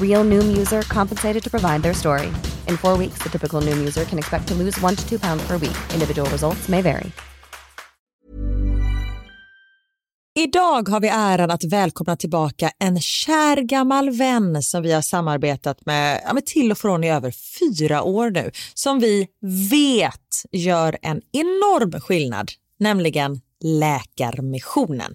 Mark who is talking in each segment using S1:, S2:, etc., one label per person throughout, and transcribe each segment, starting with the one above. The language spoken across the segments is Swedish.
S1: Real Noom user compensated to provide their story. In four weeks, the typical Noom user can expect to lose one to two pounds per week. Individual results may vary.
S2: Idag har vi äran att välkomna tillbaka en kär gammal vän som vi har samarbetat med, ja, med till och från i över fyra år nu, som vi vet gör en enorm skillnad, nämligen Läkarmissionen.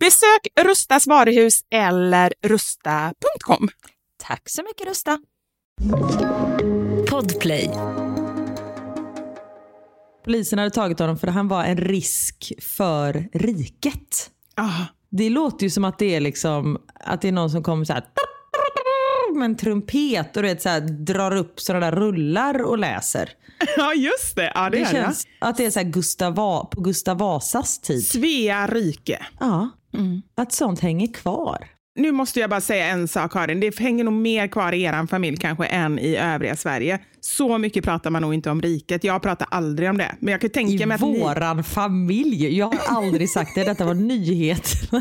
S3: Besök Rustas varuhus eller rusta.com.
S4: Tack så mycket Rusta.
S5: Podplay.
S2: Polisen hade tagit honom för han var en risk för riket.
S3: Ah,
S2: Det låter ju som att det är liksom att det är någon som kommer så här med en trumpet och du vet, så här, drar upp sådana där rullar och läser.
S3: ja, just det. Ja, det,
S2: Det,
S3: är
S2: känns att det är så här Gustav på Gustav Vasas
S3: det.
S2: tid.
S3: Svea rike.
S2: Ja, att sånt hänger kvar.
S3: Nu måste jag bara säga en sak, Karin. Det hänger nog mer kvar i er familj kanske än i övriga Sverige. Så mycket pratar man nog inte om riket. Jag pratar aldrig om det. Men jag kan tänka
S2: I
S3: mig att ni...
S2: våran familj. Jag har aldrig sagt det. Detta var nyhet.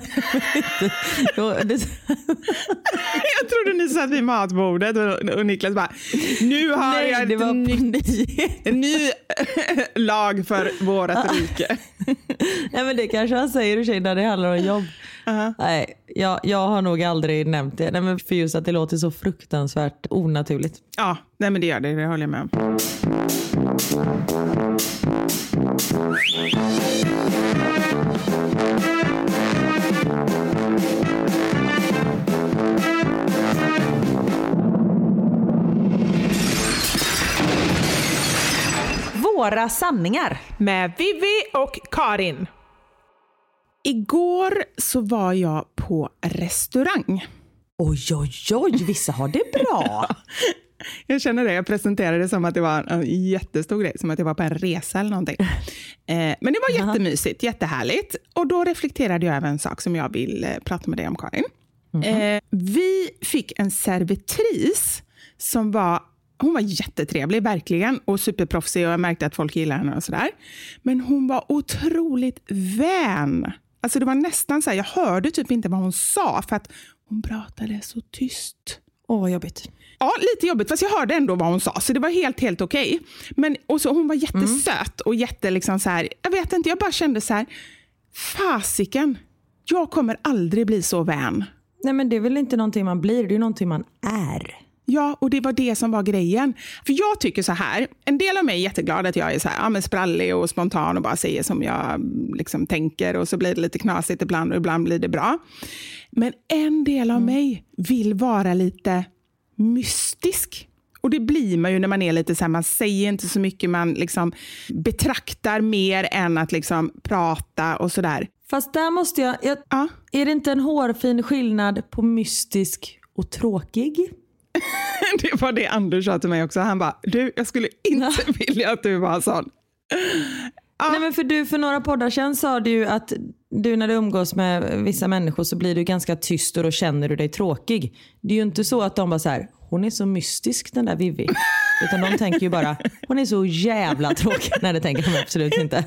S2: Jag-
S3: trodde ni satt vid matbordet och, Niklas bara, nu har
S2: Nej,
S3: jag
S2: det var nyhet.
S3: en ny lag för vårat rike.
S2: Nej, men det kanske han säger och när det handlar om jobb. Nej, jag, jag har nog aldrig nämnt det. Nej, men för just att det låter så fruktansvärt onaturligt.
S3: Ja, nej men det gör det. Det håller jag med om.
S2: Våra sanningar.
S3: Med Vivi och Karin. Igår så var jag på restaurang.
S2: Oj, oj, oj, vissa har det bra.
S3: Jag känner det, jag presenterade det som att det var en jättestor grej, som att jag var på en resa eller någonting. Eh, men det var jättemysigt, jättehärligt. Och då reflekterade jag över en sak som jag vill eh, prata med dig om, Karin. Eh, vi fick en servitris som var hon var jättetrevlig, verkligen, och superproffsig och jag märkte att folk gillade henne och sådär. Men hon var otroligt vän. Alltså det var nästan så här, jag hörde typ inte vad hon sa för att hon pratade så tyst.
S2: Åh, vad jobbigt.
S3: Ja, lite jobbigt, fast jag hörde ändå vad hon sa, så det var helt, helt okej. Men och så, hon var jättesöt och jätte liksom så här, jag vet inte, jag bara kände så här, fasiken, jag kommer aldrig bli så vän.
S2: Nej, men det är väl inte någonting man blir, det är någonting man är.
S3: Ja, och det var det som var grejen. För jag tycker så här, en del av mig är jätteglad att jag är så här, ja, men sprallig och spontan och bara säger som jag mm, liksom tänker och så blir det lite knasigt ibland och ibland blir det bra. Men en del av mig vill vara lite mystisk. Och det blir man ju när man är lite så här, man säger inte så mycket, man liksom betraktar mer än att liksom prata och sådär.
S2: Fast där måste jag, jag
S3: Ja.
S2: är det inte en hårfin skillnad på mystisk och tråkig?
S3: Det var det Anders sa till mig också. Han bara, du, jag skulle inte vilja att du var sån.
S2: Nej, men för, du, för några poddar sen sa du ju att du när du umgås med vissa människor så blir du ganska tyst och då känner du dig tråkig. Det är ju inte så att de bara så här, hon är så mystisk den där Vivi. Utan de tänker ju bara, hon är så jävla tråkig. Nej det tänker de absolut inte.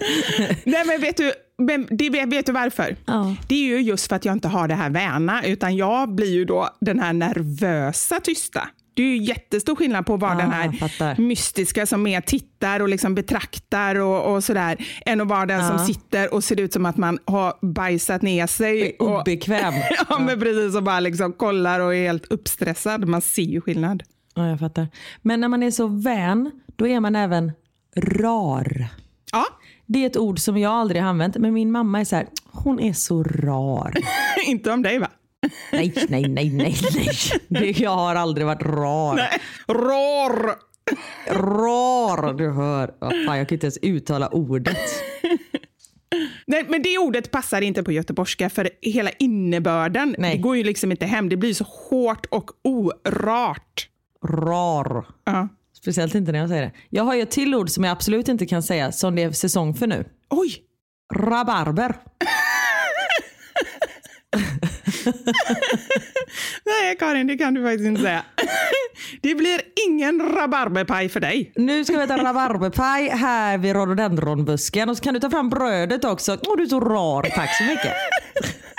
S3: Nej men vet du, men det, vet du varför?
S2: Ja.
S3: Det är ju just för att jag inte har det här väna, utan jag blir ju då den här nervösa tysta. Det är ju jättestor skillnad på att vara
S2: Ah,
S3: den här mystiska som mer tittar och liksom betraktar och, och sådär, än att vara den
S2: Ja.
S3: som sitter och ser ut som att man har bajsat ner sig. Och,
S2: obekväm.
S3: ja, men precis, och bara liksom kollar och är helt uppstressad. Man ser ju skillnad.
S2: Ja, jag fattar. Men när man är så vän, då är man även rar.
S3: Ja,
S2: Det är ett ord som jag aldrig har använt, men min mamma är så här, hon är så rar.
S3: inte om dig va?
S2: Nej, nej, nej, nej, nej. Det, jag har aldrig varit rar.
S3: Nej. Ror!
S2: Rar, du hör. Oh, fan, jag kan inte ens uttala ordet.
S3: Nej, men det ordet passar inte på göteborgska för hela innebörden.
S2: Nej.
S3: Det går ju liksom inte hem. Det blir så hårt och orart.
S2: Rar.
S3: Ja.
S2: Speciellt inte när jag säger det. Jag har ju ett till ord som jag absolut inte kan säga som det är säsong för nu.
S3: Oj!
S2: Rabarber.
S3: Nej, Karin, det kan du faktiskt inte säga. Det blir ingen rabarberpaj för dig.
S2: Nu ska vi äta rabarberpaj här vid rhododendronbusken och så kan du ta fram brödet också. Åh, du är så rar. Tack så mycket.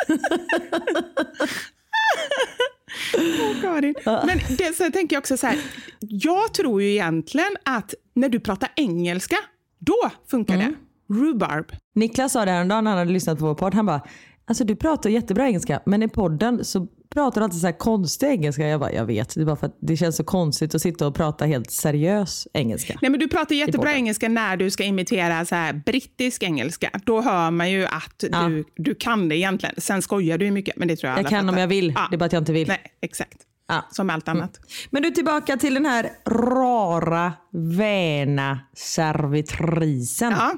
S3: Åh, Karin. Men det, så tänker jag också så här. Jag tror ju egentligen att när du pratar engelska, då funkar det. Rhubarb.
S2: Niklas sa det häromdagen när han hade lyssnat på vår podd. Han bara, alltså du pratar jättebra engelska men i podden så pratar alltid så här konstig engelska. Jag bara, jag vet. Det är bara för att det känns så konstigt att sitta och prata helt seriös engelska.
S3: Nej, men du pratar jättebra engelska när du ska imitera så här brittisk engelska. Då hör man ju att
S2: Ja.
S3: du, du kan det egentligen. Sen skojar du ju mycket, men det tror jag
S2: Jag
S3: alla
S2: kan om
S3: fattar.
S2: jag vill.
S3: Ja.
S2: Det är bara att jag inte vill.
S3: Nej, exakt.
S2: Ja.
S3: Som allt annat.
S2: Men du tillbaka till den här rara, väna servitrisen.
S3: Ja.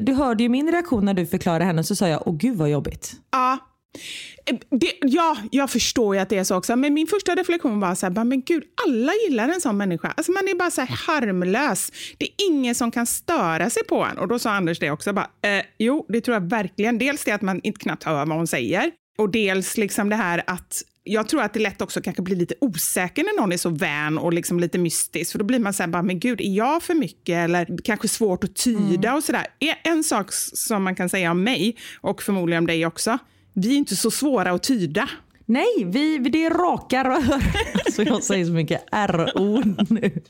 S2: Du hörde ju min reaktion när du förklarade henne så sa jag, åh gud vad jobbigt.
S3: Ja. Eh, Det, ja, jag förstår ju att det är så också. Men min första reflektion var så här, men gud, alla gillar en sån människa. Alltså man är bara så här harmlös. Det är ingen som kan störa sig på en. Och då sa Anders det också. Bara, eh, jo, det tror jag verkligen. Dels det att man inte knappt hör vad hon säger. Och dels liksom det här att jag tror att det lätt också kanske blir lite osäker när någon är så vän och liksom lite mystisk. För då blir man så här, bara, men gud, är jag för mycket? Eller kanske svårt att tyda och sådär. En sak som man kan säga om mig, och förmodligen om dig också, vi är inte så svåra att tyda.
S2: Nej, vi, det är raka rör. Alltså jag säger så mycket R-ord nu.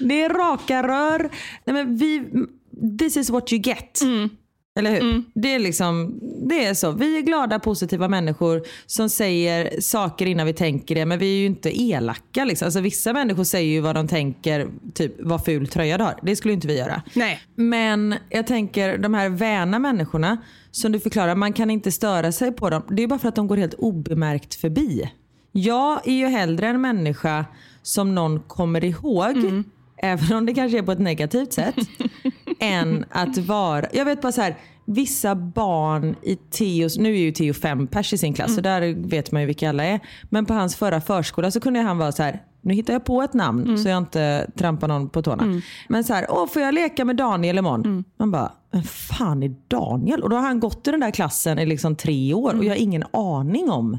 S2: Det är raka rör. Nej, men vi, this is what you get. Eller hur? Det, är liksom, det är så. Vi är glada, positiva människor som säger saker innan vi tänker det. Men vi är ju inte elaka. Liksom. Alltså, vissa människor säger ju vad de tänker, typ vad ful tröja du har. Det skulle inte vi göra.
S3: Nej.
S2: Men jag tänker de här väna människorna som du förklarar, man kan inte störa sig på dem. Det är bara för att de går helt obemärkt förbi. Jag är ju hellre en människa som någon kommer ihåg, även om det kanske är på ett negativt sätt, än att vara... Jag vet bara så här, vissa barn i Teos, nu är ju Teo fem pers i sin klass så där vet man ju vilka alla är. Men på hans förra förskola så kunde han vara så här, nu hittar jag på ett namn så jag inte trampar någon på tårna. Men så här, åh får jag leka med Daniel imorgon? Man bara, vem fan är Daniel? Och då har han gått i den där klassen i liksom tre år och jag har ingen aning om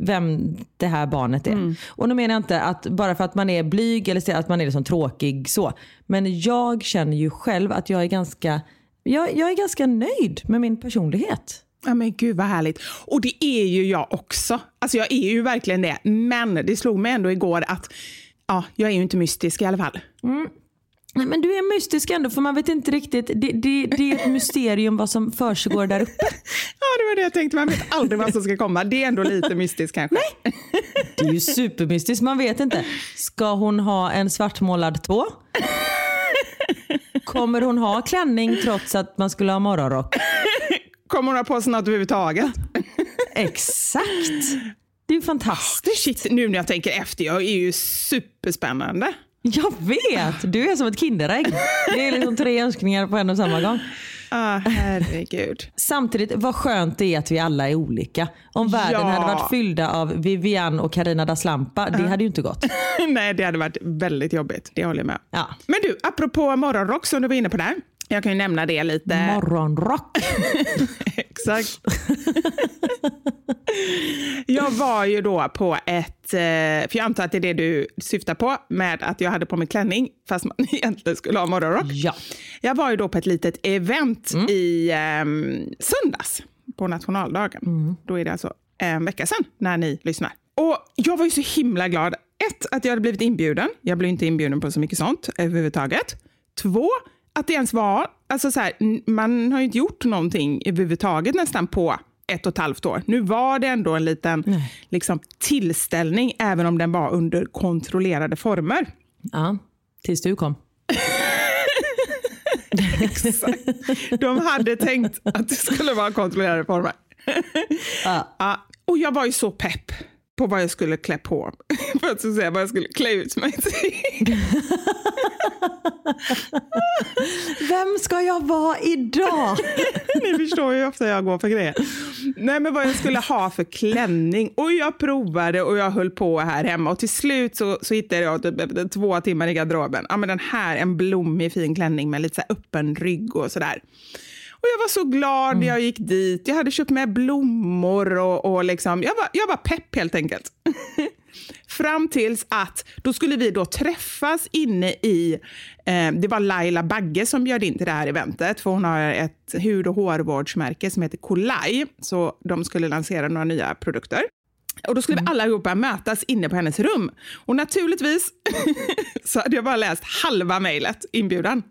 S2: vem det här barnet är. Och nu menar jag inte att bara för att man är blyg eller att man är liksom tråkig så. Men jag känner ju själv att jag är ganska, jag, jag är ganska nöjd med min personlighet.
S3: Ja, men gud vad härligt. Och det är ju jag också. Alltså jag är ju verkligen det. Men det slog mig ändå igår att ja, jag är ju inte mystisk i alla fall.
S2: Nej, Men du är mystisk ändå för man vet inte riktigt. Det, det, det är ett mysterium vad som försiggår där uppe.
S3: Ja, det var det jag tänkte. Man vet aldrig vad som ska komma. Det är ändå lite mystiskt kanske.
S2: Det är ju supermystiskt, man vet inte. Ska hon ha en svartmålad tå? Kommer hon ha klänning trots att man skulle ha morgonrock?
S3: Kommer hon ha på sig något överhuvudtaget?
S2: Exakt! Det är ju fantastiskt.
S3: Shit, nu när jag tänker efter, jag är ju superspännande.
S2: Jag vet! Du är som ett Kinderägg. Det är liksom tre önskningar på en och samma gång.
S3: Ah, herregud.
S2: Samtidigt, vad skönt det är att vi alla är olika. Om världen
S3: Ja.
S2: hade varit fyllda av Vivian och Karina da Slampa, det hade ju inte gått.
S3: Nej, det hade varit väldigt jobbigt. Det håller jag med.
S2: Ja.
S3: Men du, apropå morgonrock som du var inne på där. Jag kan ju nämna det lite.
S2: Morgonrock.
S3: Exakt. jag var ju då på ett, eh, för jag antar att det är det du syftar på med att jag hade på mig klänning fast man egentligen skulle ha morgonrock.
S2: Ja.
S3: Jag var ju då på ett litet event
S2: Mm.
S3: i eh, söndags på nationaldagen.
S2: Mm.
S3: Då är det alltså en vecka sedan när ni lyssnar. Och jag var ju så himla glad. Ett, att jag hade blivit inbjuden. Jag blev inte inbjuden på så mycket sånt överhuvudtaget. Två, att det ens var, alltså så här, man har ju inte gjort någonting överhuvudtaget nästan på ett och ett halvt år. Nu var det ändå en liten liksom, tillställning, även om den var under kontrollerade former.
S2: ja. Tills du kom.
S3: De hade tänkt att det skulle vara kontrollerade former.
S2: Ja.
S3: Ja, och jag var ju så pepp på vad jag skulle klä på För att säga vad jag skulle klä ut mig till.
S2: Vem ska jag vara idag?
S3: Ni förstår ju hur ofta jag går för grejer. Nej, men vad jag skulle ha för klänning. Och jag provade och jag höll på här hemma. Och till slut så, så hittade jag typ två timmar i garderoben. Ja, men den här, en blommig fin klänning med lite så öppen rygg och sådär. Och jag var så glad när jag gick dit. Jag hade köpt med blommor och, och liksom, jag, var, jag var pepp helt enkelt. Fram tills att då skulle vi då träffas inne i, eh, det var Laila Bagge som bjöd in till det här eventet, för hon har ett hud och hårvårdsmärke som heter Kolaj, så de skulle lansera några nya produkter. Och då skulle vi allihopa mötas inne på hennes rum. Och naturligtvis så hade jag bara läst halva mejlet, inbjudan.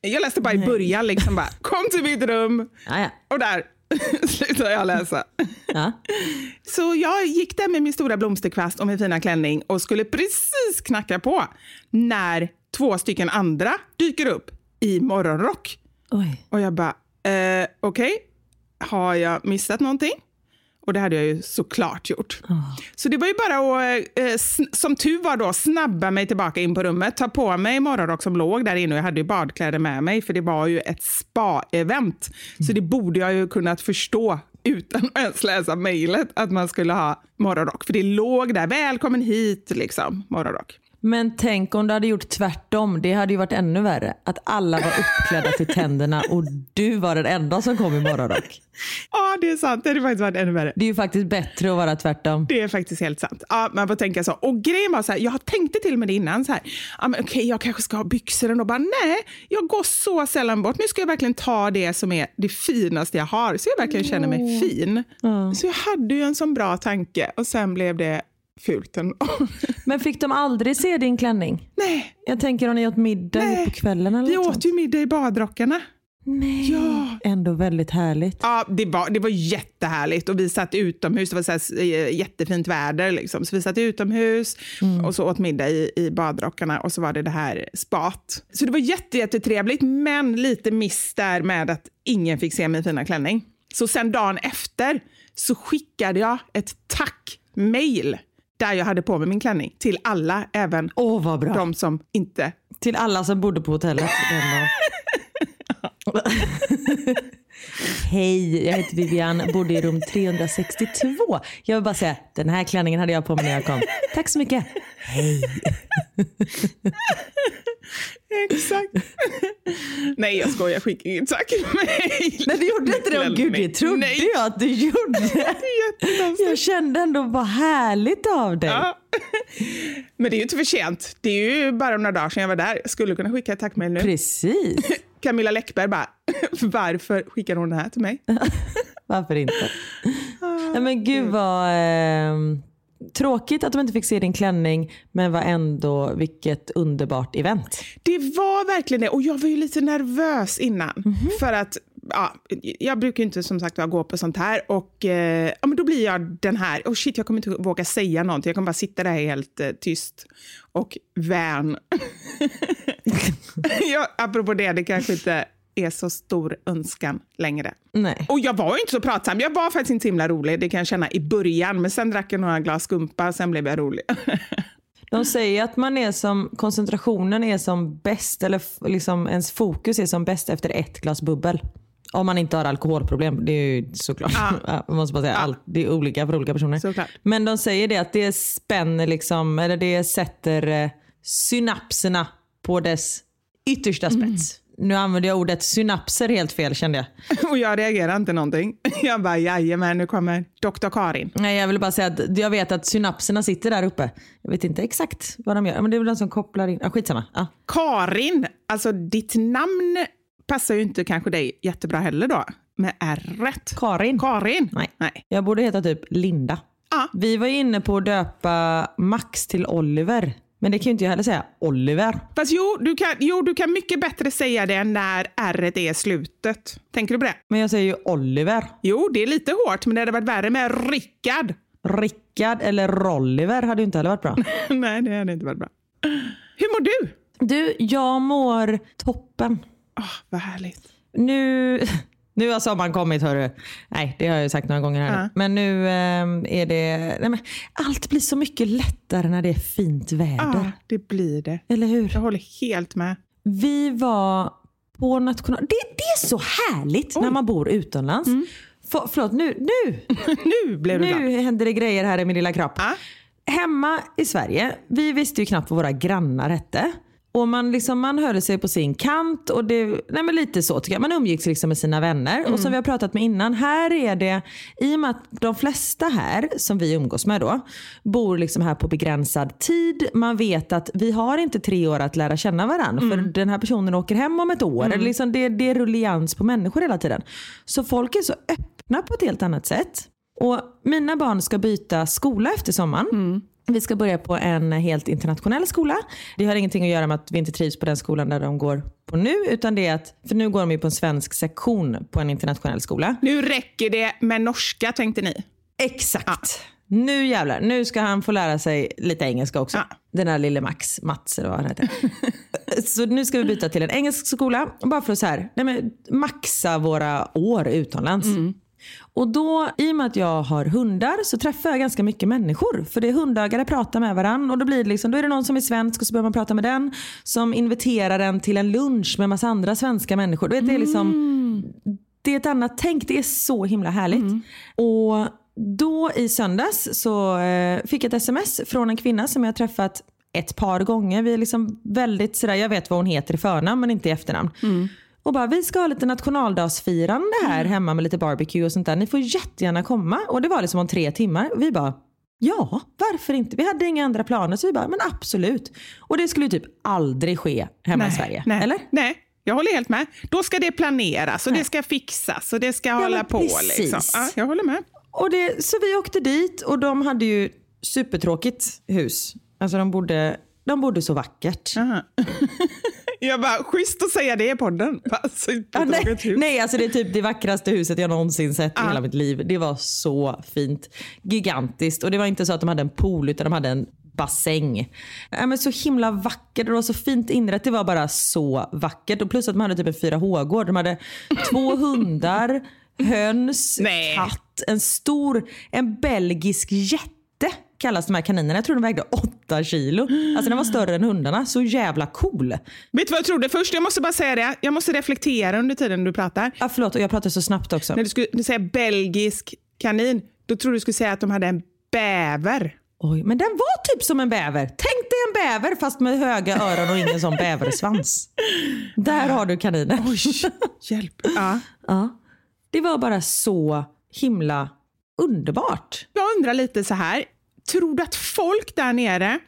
S3: Jag läste bara i början, liksom bara, kom till mitt rum.
S2: Ja, ja.
S3: Och där slutade jag läsa.
S2: Ja.
S3: Så jag gick där med min stora blomsterkvast och min fina klänning och skulle precis knacka på när två stycken andra dyker upp i morgonrock.
S2: Oj.
S3: Och jag bara, eh, okej, har jag missat någonting? Och det hade jag ju såklart gjort. Så det var ju bara att, eh, sn- som tur var då, snabba mig tillbaka in på rummet, ta på mig morgonrock som låg där inne och jag hade ju badkläder med mig för det var ju ett spa-event. Så det borde jag ju kunnat förstå utan att ens läsa mejlet att man skulle ha morgonrock. För det låg där, välkommen hit liksom, morgonrock.
S2: Men tänk om du hade gjort tvärtom. Det hade ju varit ännu värre. Att alla var uppklädda till tänderna och du var den enda som kom i morgonrock.
S3: Ja, det är sant. Det hade faktiskt varit ännu värre.
S2: Det är ju faktiskt bättre att vara tvärtom.
S3: Det är faktiskt helt sant. Ja, man får tänka så. Och grejen var så här, jag tänkte till med det innan så här, ja, men okej, jag kanske ska ha byxor ändå. Bara, nej, jag går så sällan bort. Nu ska jag verkligen ta det som är det finaste jag har, så jag verkligen känner mig fin. Så jag hade ju en sån bra tanke och sen blev det fult ändå.
S2: Men fick de aldrig se din klänning?
S3: nej,
S2: Jag tänker om ni åt middag
S3: Nej.
S2: på kvällen eller
S3: vi
S2: något
S3: åt ju middag i badrockarna.
S2: Nej.
S3: Ja.
S2: Ändå väldigt härligt.
S3: Ja, det var, det var jättehärligt och vi satt utomhus. Det var så här, eh, jättefint väder. Liksom. Så vi satt utomhus och så åt middag i, i badrockarna och så var det det här spat. Så det var jätte, jättetrevligt, men lite miss där med att ingen fick se min fina klänning. Så sen dagen efter så skickade jag ett tack-mail där jag hade på mig min klänning till alla, även
S2: Åh vad bra.
S3: de som inte
S2: Till alla som bodde på hotellet. Hej, jag heter Vivian, bodde i rum 362. Jag vill bara säga, den här klänningen hade jag på mig när jag kom. Tack så mycket. Hej.
S3: Exakt. Nej, jag skojar. Jag skickar inget tack-mail.
S2: Nej, du gjorde inte det. Gud, det trodde
S3: Nej.
S2: jag att du gjorde. Jag kände ändå vad härligt av dig.
S3: Ja. Men det är ju inte för sent. Det är ju bara några dagar sedan jag var där. Jag skulle kunna skicka ett tackmail nu.
S2: Precis.
S3: Camilla Läckberg bara, varför skickar hon det här till mig?
S2: Varför inte? Nej, men gud vad eh, tråkigt att de inte fick se din klänning men var ändå vilket underbart event.
S3: Det var verkligen det. Och jag var ju lite nervös innan. För att ja, jag brukar inte som sagt gå på sånt här. Och eh, ja, men då blir jag den här, oh shit jag kommer inte våga säga någonting. Jag kommer bara sitta där helt eh, tyst och vän. apropå det, det kanske inte är så stor önskan längre.
S2: Nej.
S3: Och jag var ju inte så pratsam. Jag var faktiskt inte så himla rolig, det kan jag känna i början. Men sen drack jag några glas skumpa, sen blev jag rolig.
S2: De säger att man är som, koncentrationen är som bäst, eller liksom ens fokus är som bäst efter ett glas bubbel. Om man inte har alkoholproblem. Det är ju såklart. Ja. Jag måste bara säga, allt, det är olika för olika personer.
S3: Såklart.
S2: Men de säger det att det spänner liksom, eller det sätter eh, synapserna på dess yttersta spets. Nu använder jag ordet synapser helt fel kände jag.
S3: Och jag reagerar inte någonting. Jag bara, jajamän, nu kommer doktor Karin.
S2: Nej, jag vill bara säga att jag vet att synapserna sitter där uppe. Jag vet inte exakt vad de gör, men det är väl de som kopplar in. Ah, skitsamma. Ja.
S3: Karin, alltså ditt namn passar ju inte kanske dig jättebra heller då. Med r
S2: Karin.
S3: Karin?
S2: Nej.
S3: Nej.
S2: Jag borde heta typ Linda.
S3: Ja.
S2: Vi var inne på att döpa Max till Oliver. Men det kan ju inte jag heller säga. Oliver.
S3: Fast jo du, kan, jo, du kan mycket bättre säga det när r är slutet. Tänker du på det?
S2: Men jag säger ju Oliver.
S3: Jo, det är lite hårt, men det hade varit värre med Rickard.
S2: Rickard eller Rolliver hade ju inte heller varit bra.
S3: Nej, det hade inte varit bra. Hur mår du?
S2: Du, jag mår toppen.
S3: Åh, vad härligt.
S2: Nu, nu har sommaren kommit hörru. Nej, det har jag ju sagt några gånger här.
S3: Ja.
S2: Men nu eh, är det... Nej, men allt blir så mycket lättare när det är fint väder.
S3: Ja, det blir det.
S2: Eller hur?
S3: Jag håller helt med.
S2: Vi var på national... Det, det är så härligt när man bor utomlands. För, förlåt, nu, nu,
S3: nu blev du glad.
S2: nu händer det grejer här i min lilla kropp.
S3: Ja.
S2: Hemma i Sverige, vi visste ju knappt vad våra grannar hette. Och man, liksom, man hörde sig på sin kant och det, nej men lite så tycker jag. Man umgicks liksom med sina vänner. Och som vi har pratat med innan, här är det, i och med att de flesta här som vi umgås med då, bor liksom här på begränsad tid. Man vet att vi har inte tre år att lära känna varandra för den här personen åker hem om ett år. Eller Liksom det, det är rullians på människor hela tiden. Så folk är så öppna på ett helt annat sätt. Och mina barn ska byta skola efter sommaren. Vi ska börja på en helt internationell skola. Det har ingenting att göra med att vi inte trivs på den skolan där de går på nu. Utan det är att, för nu går de ju på en svensk sektion på en internationell skola.
S3: Nu räcker det med norska tänkte ni.
S2: Exakt. Nu jävlar, nu ska han få lära sig lite engelska också.
S3: Ja.
S2: Den där lille Max, Mats eller vad han heter. så nu ska vi byta till en engelsk skola. Bara för att så här, nej men, maxa våra år utomlands. Och då, i och med att jag har hundar så träffar jag ganska mycket människor. För det är hundägare pratar med varandra och då blir det liksom, då är det någon som är svensk och så börjar man prata med den. Som inviterar en till en lunch med massa andra svenska människor. Du vet, det är liksom, det är ett annat tänk. Det är så himla härligt. Och då i söndags så eh, fick jag ett sms från en kvinna som jag har träffat ett par gånger. Vi är liksom väldigt sådär, jag vet vad hon heter i förnamn men inte i efternamn. Och bara, vi ska ha lite nationaldagsfirande här hemma med lite barbecue och sånt där. Ni får jättegärna komma. Och det var liksom om tre timmar. Vi bara, ja varför inte? Vi hade inga andra planer så vi bara, men absolut. Och det skulle ju typ aldrig ske hemma i Sverige.
S3: nej,
S2: Eller?
S3: Nej, jag håller helt med. Då ska det planeras och det ska fixas och det ska hålla
S2: men
S3: på.
S2: precis.
S3: Liksom. Ja, jag håller med.
S2: Och det, så vi åkte dit och de hade ju supertråkigt hus. Alltså de bodde, de bodde så vackert.
S3: Jag bara, schysst att säga det i podden. Alltså,
S2: Ja, nej,
S3: nej,
S2: alltså det är typ det vackraste huset jag någonsin sett i hela mitt liv. Det var så fint. Gigantiskt. Och det var inte så att de hade en pool utan de hade en bassäng. Ja, men så himla vackert och det var så fint inrett. Det var bara så vackert. Och plus att de hade typ en 4H-gård. De hade två hundar, höns,
S3: Nej.
S2: katt, en stor, en belgisk jätte kallas de här kaninerna. Jag tror de vägde 8 kilo. Alltså den var större än hundarna. Så jävla cool.
S3: Vet du vad jag trodde först? Jag måste bara säga det. Jag måste reflektera under tiden du pratar.
S2: Ja, förlåt, och jag pratar så snabbt också.
S3: När du skulle säga belgisk kanin, då trodde du skulle säga att de hade en bäver.
S2: Oj, men den var typ som en bäver. Tänk dig en bäver fast med höga öron och ingen sån bäversvans. Där har du kaninen.
S3: Hjälp. Ja.
S2: Ja. Det var bara så himla underbart.
S3: Jag undrar lite så här. Tror du att folk där nere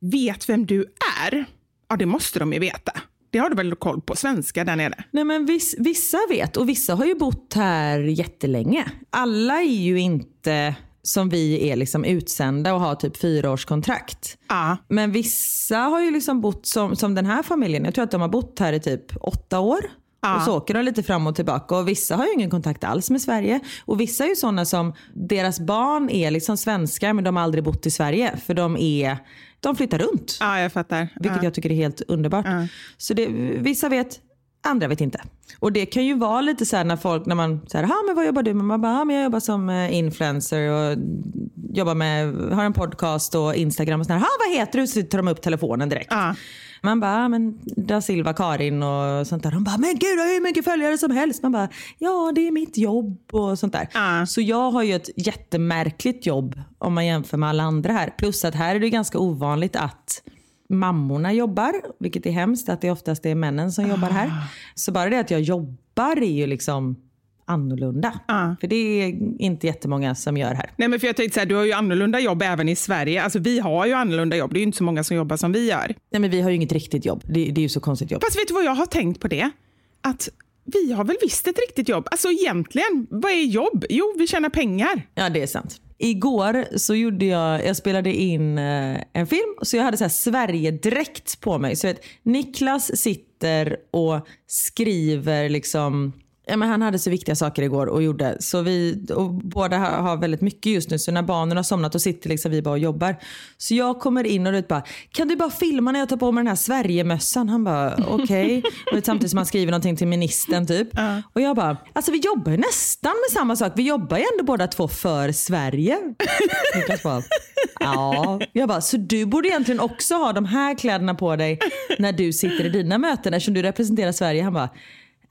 S3: vet vem du är? Ja, det måste de ju veta. Det har du väl koll på, svenskar där nere?
S2: Nej, men viss, vissa vet och vissa har ju bott här jättelänge. Alla är ju inte som vi är liksom utsända och har typ fyraårskontrakt.
S3: Ja.
S2: Men vissa har ju liksom bott som, som den här familjen. Jag tror att de har bott här i typ åtta år.
S3: Ja.
S2: Och så åker de lite fram och tillbaka. Och vissa har ju ingen kontakt alls med Sverige. Och vissa är ju sådana som, deras barn är liksom svenskar men de har aldrig bott i Sverige. För de, är, de flyttar runt.
S3: Ja, jag fattar.
S2: Vilket
S3: ja.
S2: jag tycker är helt underbart. Så det, vissa vet, andra vet inte. Och det kan ju vara lite så här när folk, när man säger, ha men vad jobbar du med? Man bara, "Ja, men jag jobbar som eh, influencer och jobbar med, har en podcast och Instagram och sådär. Ha vad heter du? Så tar de upp telefonen direkt.
S3: Ja.
S2: Man bara, "Ja, men da Silva Karin och sånt där. De bara, men gud jag har hur mycket följare som helst. Man bara, ja det är mitt jobb och sånt där.
S3: Ja.
S2: Så jag har ju ett jättemärkligt jobb om man jämför med alla andra här. Plus att här är det ganska ovanligt att mammorna jobbar, vilket är hemskt att det oftast är männen som jobbar här. Så bara det att jag jobbar är ju liksom annorlunda.
S3: Ah.
S2: För det är inte jättemånga som gör här.
S3: Nej, men för jag tänkte så här, du har ju annorlunda jobb även i Sverige. Alltså vi har ju annorlunda jobb. Det är ju inte så många som jobbar som vi gör.
S2: Nej men vi har ju inget riktigt jobb. Det, det är ju så konstigt jobb.
S3: Fast vet du vad jag har tänkt på det? Att vi har väl visst ett riktigt jobb. Alltså egentligen, vad är jobb? Jo, vi tjänar pengar.
S2: Ja det är sant. Igår så gjorde jag, jag spelade in eh, en film så jag hade så här Sverigedräkt på mig. Så vet, Niklas sitter och skriver liksom Ja, men han hade så viktiga saker igår och gjorde. Så vi och båda har, väldigt mycket just nu. Så när barnen har somnat och sitter liksom vi bara och jobbar. Så jag kommer in och du bara, kan du bara filma när jag tar på mig den här Sverigemössan? Han bara, okej. Okay. samtidigt som han skriver någonting till ministern typ. Och jag bara, alltså vi jobbar ju nästan med samma sak. Vi jobbar ju ändå båda två för Sverige. Niklas bara, ja. Jag bara, så du borde egentligen också ha de här kläderna på dig när du sitter i dina möten eftersom du representerar Sverige. Han bara,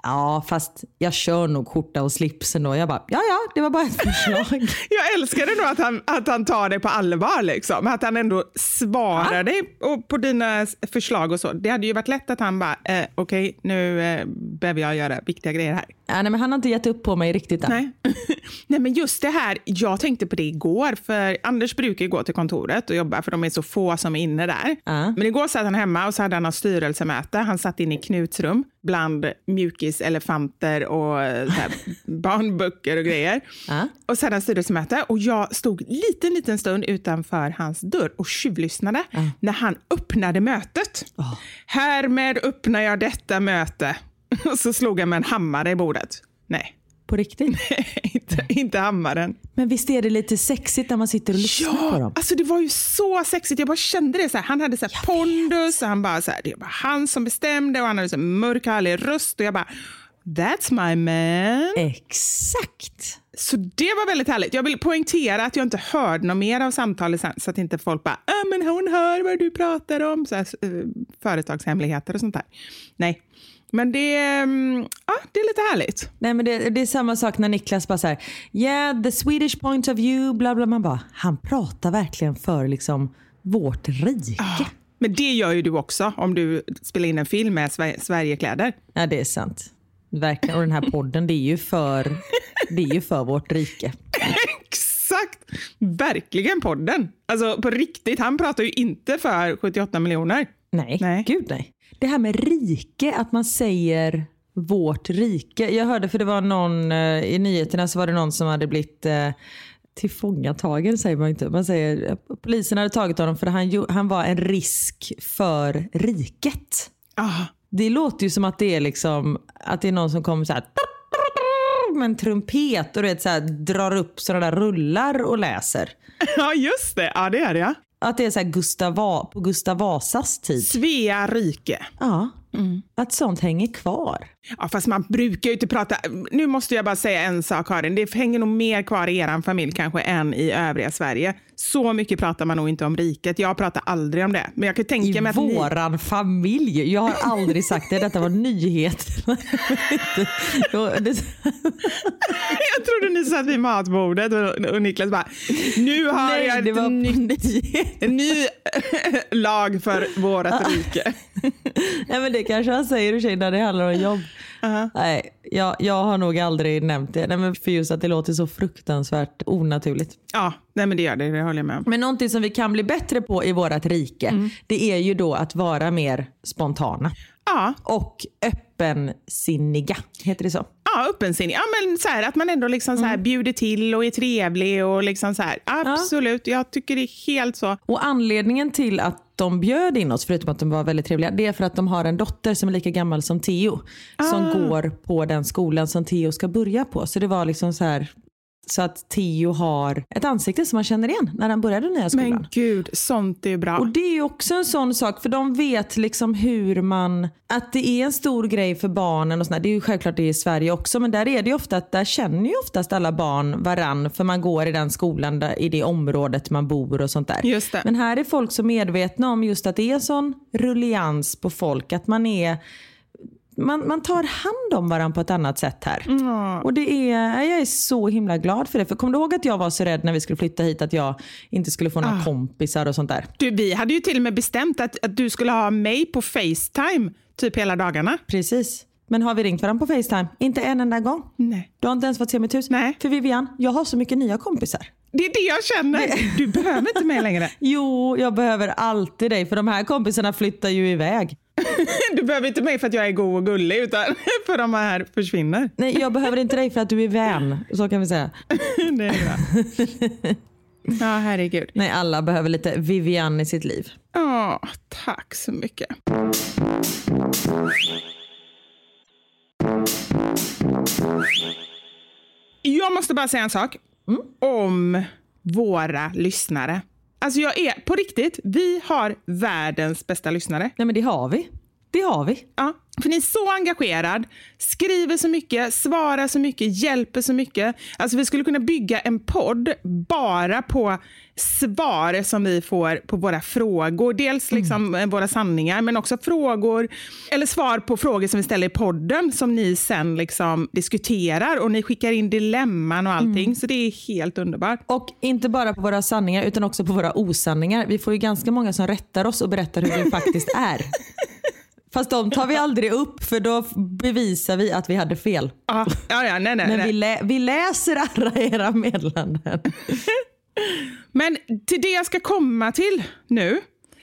S2: Ja, fast jag kör nog skjorta och slips ändå. Jag bara, ja ja, det var bara ett förslag.
S3: Jag älskar det nog att han, att han tar dig på allvar. Liksom. Att han ändå svarar ja. dig och på dina förslag och så. Det hade ju varit lätt att han bara, eh, okej, okay, nu eh, behöver jag göra viktiga grejer här.
S2: Ja, nej, men han har inte gett upp på mig riktigt än.
S3: Nej. nej, men just det här, jag tänkte på det igår, för Anders brukar gå till kontoret och jobba, för de är så få som är inne där.
S2: Ja.
S3: Men igår satt han hemma och så hade han styrelsemöte. Han satt inne i Knuts rum bland mjukis, elefanter och här, barnböcker och grejer.
S2: Ja.
S3: Och han styrelsemöte och jag stod liten, liten stund utanför hans dörr och tjuvlyssnade när han öppnade mötet.
S2: Oh.
S3: Härmed öppnar jag detta möte. Och så slog han med en hammare i bordet. Nej.
S2: På riktigt?
S3: inte, inte hammaren.
S2: Men visst är det lite sexigt när man sitter och lyssnar
S3: ja,
S2: på dem?
S3: alltså det var ju så sexigt. Jag bara kände det. Så här. Han hade så här pondus och han bara så här, det var han som bestämde och han hade så här mörk härlig röst och jag bara That's my man.
S2: Exakt.
S3: Så det var väldigt härligt. Jag vill poängtera att jag inte hörde något mer av samtalet sen, så att inte folk bara ah, men hon hör vad du pratar om, så här, uh, företagshemligheter och sånt där. Nej, men det, um, ja, det är lite härligt.
S2: Nej, men det, det är samma sak när Niklas bara säger yeah the Swedish point of view, bla bla. Man bara, han pratar verkligen för liksom vårt rike.
S3: Ah, men det gör ju du också om du spelar in en film med Sver Sverigekläder.
S2: Ja, det är sant. Verkligen. Och den här podden, det är ju för, det är ju för vårt rike.
S3: Exakt! Verkligen podden. Alltså på riktigt, han pratar ju inte för 78 miljoner.
S2: Nej,
S3: Nej.
S2: gud nej. Det här med rike, att man säger vårt rike. Jag hörde, för det var någon eh, i nyheterna så var det någon som hade blivit eh, tillfångatagen säger man inte. Man säger polisen hade tagit honom för han, han var en risk för riket.
S3: Ah.
S2: Det låter ju som att det är liksom att det är någon som kommer så här med en trumpet och vet, så här, drar upp sådana där rullar och läser.
S3: Ja just det, ja det är det.
S2: Att det är så här Gustav Va på Gustav Vasas tid.
S3: Svea rike.
S2: Ja, mm. att sånt hänger kvar.
S3: Ja, fast man brukar ju inte prata... Nu måste jag bara säga en sak Karin. Det hänger nog mer kvar i er familj kanske än i övriga Sverige. Så mycket pratar man nog inte om riket. Jag pratar aldrig om det. Men jag kan tänka
S2: I
S3: mig att
S2: våran
S3: ni...
S2: familj? Jag har aldrig sagt det. Detta var nyhet.
S3: jag trodde ni satt vid matbordet och, Niklas bara, nu har
S2: Nej,
S3: jag
S2: det var
S3: nytt, en ny lag för vårat rike.
S2: Nej, men det kanske han säger sig när det handlar om jobb.
S3: Uh-huh.
S2: Nej, jag, jag har nog aldrig nämnt det. Nej, men för just att det låter så fruktansvärt onaturligt.
S3: Ja, nej men det gör det. Det håller jag med om.
S2: Men någonting som vi kan bli bättre på i vårt rike,
S3: Mm.
S2: det är ju då att vara mer spontana.
S3: Ja,
S2: Och öppensinniga, heter det så?
S3: Ja öppensinnig. Ja, men så här, att man ändå liksom så här bjuder till och är trevlig. och liksom så här. Absolut, jag tycker det är helt så.
S2: Och anledningen till att de bjöd in oss, förutom att de var väldigt trevliga, det är för att de har en dotter som är lika gammal som Theo. Som går på den skolan som Theo ska börja på. Så det var liksom så här så att Theo har ett ansikte som man känner igen när han började den nya skolan.
S3: Men gud, sånt är bra.
S2: Och det är ju också en sån sak, för de vet liksom hur man, att det är en stor grej för barnen och sådär. Det är ju självklart det i Sverige också, men där är det ju ofta att där känner ju oftast alla barn varann, för man går i den skolan, där, i det området man bor och sånt där.
S3: Just det.
S2: Men här är folk så medvetna om just att det är en sån rullians på folk, att man är man, man tar hand om varandra på ett annat sätt här.
S3: Mm.
S2: Och det är, jag är så himla glad för det. För kommer du ihåg att jag var så rädd när vi skulle flytta hit att jag inte skulle få några
S3: Ah.
S2: kompisar och sånt där?
S3: Du, vi hade ju till och med bestämt att, att du skulle ha mig på Facetime typ hela dagarna.
S2: Precis. Men har vi ringt varandra på Facetime? Inte en enda gång.
S3: Nej.
S2: Du har inte ens fått se mitt hus.
S3: Nej.
S2: För Vivian, jag har så mycket nya kompisar.
S3: Det är det jag känner. Du behöver inte mig längre.
S2: Jo, jag behöver alltid dig för de här kompisarna flyttar ju iväg.
S3: Du behöver inte mig för att jag är god och gullig utan för de här försvinner.
S2: Nej, jag behöver inte dig för att du är vän. Så kan vi säga.
S3: Det är bra. Ja, herregud.
S2: Nej, alla behöver lite Vivian i sitt liv.
S3: Ja, tack så mycket. Jag måste bara säga en sak om våra lyssnare. Alltså jag är, på riktigt, vi har världens bästa lyssnare.
S2: Nej, men det har vi. Det har vi.
S3: Ja, för ni är så engagerad, skriver så mycket, svarar så mycket, hjälper så mycket. Alltså vi skulle kunna bygga en podd bara på svar som vi får på våra frågor. Dels liksom eh, våra sanningar, men också frågor eller svar på frågor som vi ställer i podden som ni sen liksom diskuterar och ni skickar in dilemman och allting. Så det är helt underbart.
S2: Och inte bara på våra sanningar utan också på våra osanningar. Vi får ju ganska många som rättar oss och berättar hur det faktiskt är. Fast de tar vi aldrig upp för då bevisar vi att vi hade fel.
S3: Ja, ja, ja nej, nej,
S2: Men
S3: nej.
S2: vi, lä- vi läser alla era meddelanden.
S3: Men till det jag ska komma till nu,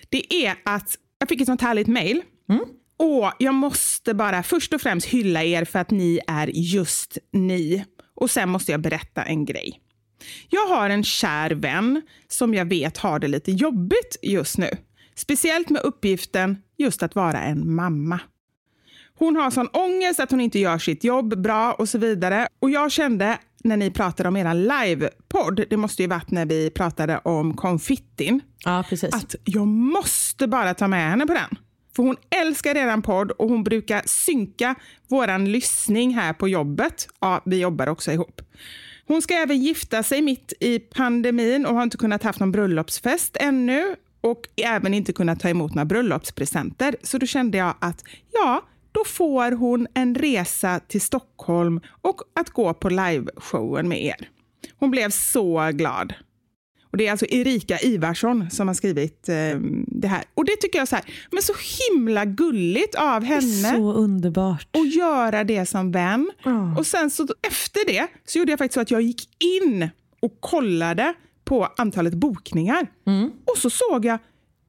S3: det är att jag fick ett sånt härligt mejl. Och jag måste bara först och främst hylla er för att ni är just ni. Och sen måste jag berätta en grej. Jag har en kär vän som jag vet har det lite jobbigt just nu. Speciellt med uppgiften just att vara en mamma. Hon har sån ångest att hon inte gör sitt jobb bra och så vidare. Och jag kände när ni pratade om era livepodd, det måste ju varit när vi pratade om konfittin,
S2: Ja, precis.
S3: att jag måste bara ta med henne på den. För hon älskar redan podd och hon brukar synka våran lyssning här på jobbet. Ja, vi jobbar också ihop. Hon ska även gifta sig mitt i pandemin och har inte kunnat haft någon bröllopsfest ännu och även inte kunnat ta emot några bröllopspresenter. Så då kände jag att ja, då får hon en resa till Stockholm och att gå på liveshowen med er. Hon blev så glad. Och Det är alltså Erika Ivarsson som har skrivit eh, det här. Och det tycker jag så här, men så himla gulligt av henne
S2: Så underbart.
S3: och göra det som vän.
S2: Ja.
S3: Och sen så efter det så gjorde jag faktiskt så att jag gick in och kollade på antalet bokningar. Och så såg jag,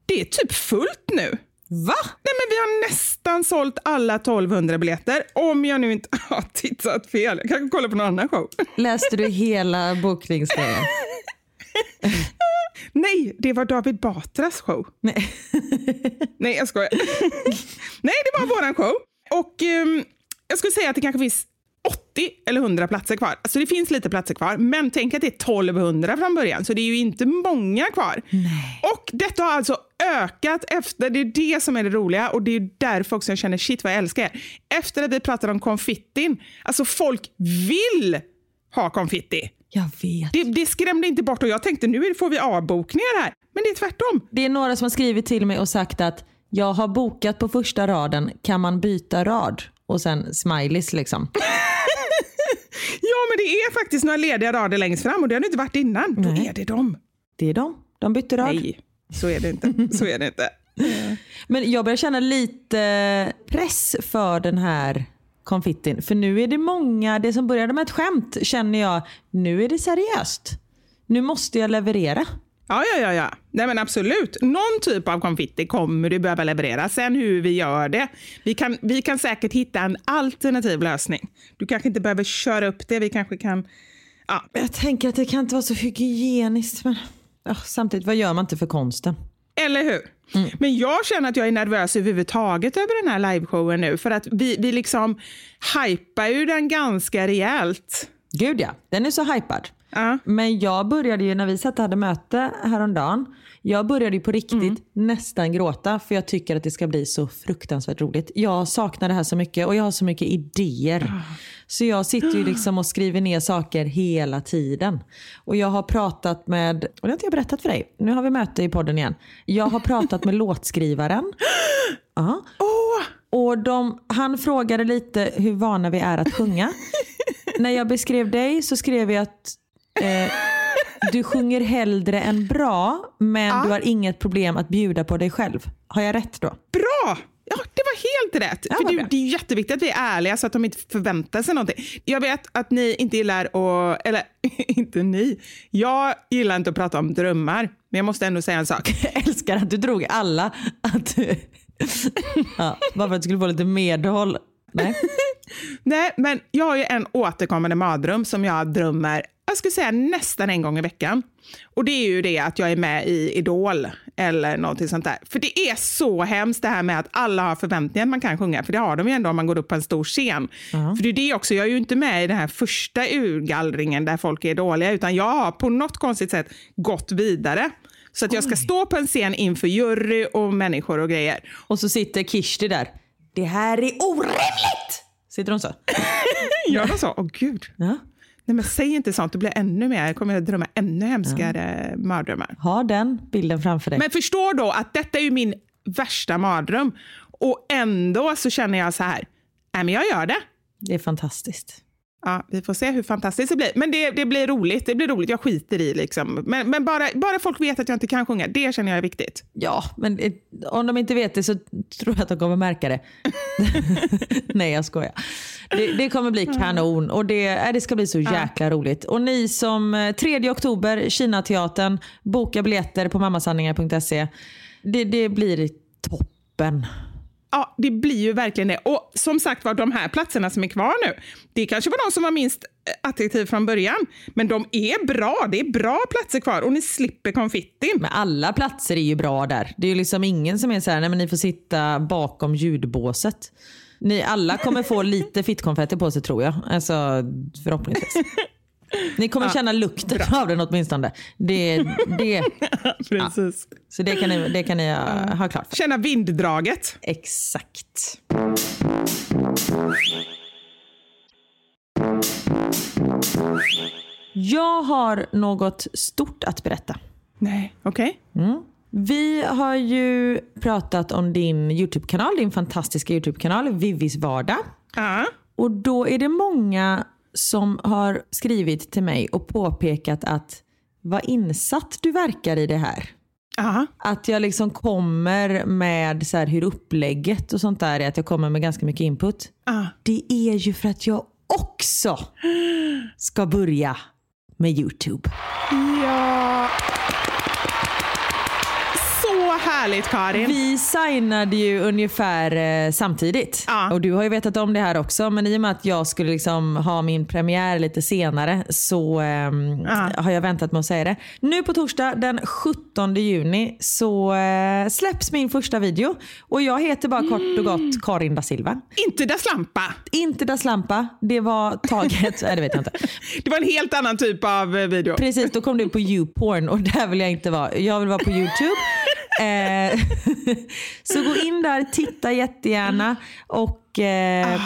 S3: det är typ fullt nu.
S2: Va?
S3: Nej men vi har nästan sålt alla 1200 biljetter. Om jag nu inte har tittat fel. Jag kanske kollar på någon annan show.
S2: Läste du hela bokningsgrejen?
S3: Nej, det var David Batras show.
S2: Nej.
S3: Nej, jag skojar. Nej, det var våran show. Och ehm, jag skulle säga att det kanske finns 80 eller 100 platser kvar. Alltså det finns lite platser kvar, men tänk att det är 1200 från början, så det är ju inte många kvar. Och detta har alltså ökat efter, det är det som är det roliga och det är därför också jag känner shit vad jag älskar er. Efter att vi pratade om konfittin, alltså folk vill ha konfitti.
S2: Jag vet.
S3: Det, det skrämde inte bort och jag tänkte nu får vi avbokningar här. Men det är tvärtom.
S2: Det är några som har skrivit till mig och sagt att jag har bokat på första raden, kan man byta rad? Och sen smileys liksom.
S3: Ja, men det är faktiskt några lediga rader längst fram och det har det inte varit innan. Då
S2: Nej.
S3: är det dem.
S2: Det är de. De bytte rad.
S3: Nej, så är det inte. Så är det inte.
S2: Men jag börjar känna lite press för den här konfittin. För nu är det många, det som började med ett skämt känner jag, nu är det seriöst. Nu måste jag leverera.
S3: Ja, ja, ja, ja. Nej, men absolut. Någon typ av konfitti kommer du behöva leverera. Sen hur vi gör det. Vi kan, vi kan säkert hitta en alternativ lösning. Du kanske inte behöver köra upp det. Vi kanske kan... Ja,
S2: Jag tänker att det kan inte vara så hygieniskt. Men ja, samtidigt, vad gör man inte för konsten?
S3: Eller hur? Men jag känner att jag är nervös överhuvudtaget över den här liveshowen nu. För att vi, vi liksom hypar ju den ganska rejält.
S2: Gud ja, den är så hypad.
S3: Ja.
S2: Men jag började ju när vi satt och hade möte häromdagen. Jag började ju på riktigt nästan gråta för jag tycker att det ska bli så fruktansvärt roligt. Jag saknar det här så mycket och jag har så mycket idéer. Så jag sitter ju liksom och skriver ner saker hela tiden. Och jag har pratat med, och det har inte jag berättat för dig, nu har vi möte i podden igen. Jag har pratat med låtskrivaren. Ja.
S3: Åh,
S2: Och de, han frågade lite hur vana vi är att sjunga. När jag beskrev dig så skrev jag att eh, du sjunger hellre än bra men du har inget problem att bjuda på dig själv. Har jag rätt då?
S3: Bra! Ja, det var helt rätt.
S2: Ja,
S3: För det, det är jätteviktigt att vi är ärliga så att de inte förväntar sig någonting. Jag vet att ni inte gillar att, eller inte ni, jag gillar inte att prata om drömmar. Men jag måste ändå säga en sak.
S2: Jag älskar att du drog alla. Att du, ja, bara för att du skulle få lite medhåll. Nej.
S3: Nej, men jag har ju en återkommande mardröm som jag drömmer, jag skulle säga nästan en gång i veckan. Och det är ju det att jag är med i Idol eller någonting sånt där. För det är så hemskt det här med att alla har förväntningar att man kan sjunga, för det har de ju ändå om man går upp på en stor scen. För det är det också, jag är ju inte med i den här första urgallringen där folk är dåliga, utan jag har på något konstigt sätt gått vidare. Så att jag ska stå på en scen inför jury och människor och grejer.
S2: Och så sitter Kirsti där. Det här är orimligt! Sitter hon så?
S3: Gör de så? Åh gud.
S2: Ja.
S3: Nej men säg inte sånt, det blir ännu mer, jag kommer att drömma ännu hemskare mardrömmar.
S2: Ha den bilden framför dig.
S3: Men förstå då att detta är min värsta mardröm. Och ändå så känner jag så här, nej men jag gör det.
S2: Det är fantastiskt.
S3: Ja, vi får se hur fantastiskt det blir. Men det, det blir roligt. Det blir roligt. Jag skiter i liksom. Men, men bara, bara folk vet att jag inte kan sjunga, det känner jag är viktigt.
S2: Ja, men eh, om de inte vet det så tror jag att de kommer märka det. Nej, jag skojar. Det, det kommer bli kanon och det, äh, det ska bli så jäkla roligt. Och ni som eh, 3 oktober, Kinateatern, boka biljetter på mammasanningar.se. Det, det blir toppen.
S3: Ja, det blir ju verkligen det. Och som sagt var, de här platserna som är kvar nu, det kanske var de som var minst eh, attraktiva från början. Men de är bra. Det är bra platser kvar och ni slipper konfittin.
S2: Men alla platser är ju bra där. Det är ju liksom ingen som är så här, nej men ni får sitta bakom ljudbåset. Ni alla kommer få lite fittkonfetti på sig tror jag. Alltså förhoppningsvis. Ni kommer känna lukten av den åtminstone. Det, det,
S3: Precis.
S2: så det kan ni, det kan ni ha, ha klart för.
S3: Känna vinddraget.
S2: Exakt. Jag har något stort att berätta.
S3: Nej, okej.
S2: Vi har ju pratat om din YouTube-kanal, din fantastiska YouTube-kanal Vivis vardag.
S3: Ja.
S2: Och då är det många som har skrivit till mig och påpekat att vad insatt du verkar i det här.
S3: Ja.
S2: Att jag liksom kommer med så här hur upplägget och sånt där är, att jag kommer med ganska mycket input.
S3: Ja.
S2: Det är ju för att jag också ska börja med YouTube.
S3: Ja. Härligt Karin.
S2: Vi signade ju ungefär eh, samtidigt.
S3: Ja.
S2: Och du har ju vetat om det här också. Men i och med att jag skulle liksom ha min premiär lite senare så ehm,
S3: Ja.
S2: har jag väntat med att säga det. Nu på torsdag den 17 juni så eh, släpps min första video. Och jag heter bara kort och gott Karin da Silva.
S3: Inte Da Slampa.
S2: Inte da Slampa, det var taget, nej det vet jag inte.
S3: Det var en helt annan typ av eh, video.
S2: Precis, då kom du på YouPorn och där vill jag inte vara. Jag vill vara på YouTube. Eh, så gå in där, titta jättegärna och eh,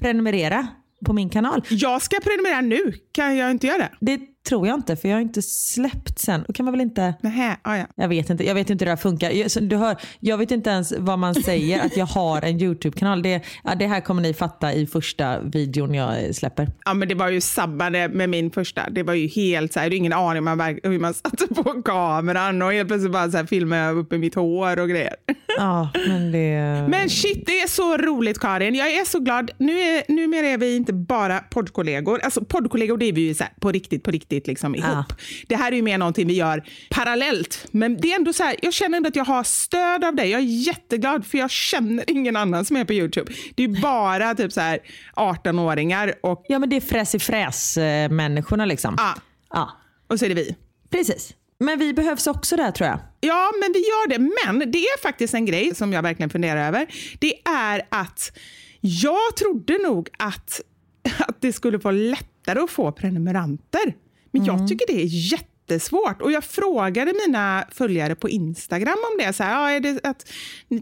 S2: prenumerera på min kanal.
S3: Jag ska prenumerera nu. Kan jag inte göra det?
S2: Det tror jag inte för jag har inte släppt sen. Då kan man väl inte...
S3: Nähä, ah, ja.
S2: Jag vet inte, jag vet inte hur det här funkar. Jag, du hör, jag vet inte ens vad man säger att jag har en YouTube-kanal. Det, ja, det här kommer ni fatta i första videon jag släpper.
S3: ja, men det var ju sabbade med min första. Det var ju helt så här, jag hade ingen aning om man, hur man satte på kameran och helt plötsligt bara så här filmade jag upp i mitt hår och grejer.
S2: Ja, men det...
S3: Men shit, det är så roligt Karin. Jag är så glad. Nu är, numera är vi inte bara poddkollegor. Alltså poddkollegor det är vi ju så här, på riktigt, på riktigt liksom ihop.
S2: Ja.
S3: Det här är ju mer någonting vi gör parallellt. Men det är ändå så här, jag känner ändå att jag har stöd av dig. Jag är jätteglad för jag känner ingen annan som är på Youtube. Det är bara typ så här 18-åringar och,
S2: Ja men det är fräs i fräs eh, liksom.
S3: ah,
S2: Ja,
S3: och så är det vi.
S2: precis. Men vi behövs också där tror jag.
S3: Ja, men vi gör det. Men det är faktiskt en grej som jag verkligen funderar över. Det är att jag trodde nog att, att det skulle vara lättare att få prenumeranter. Men jag tycker det är jättesvårt. Och jag frågade mina följare på Instagram om det. Så här, ja, är det att,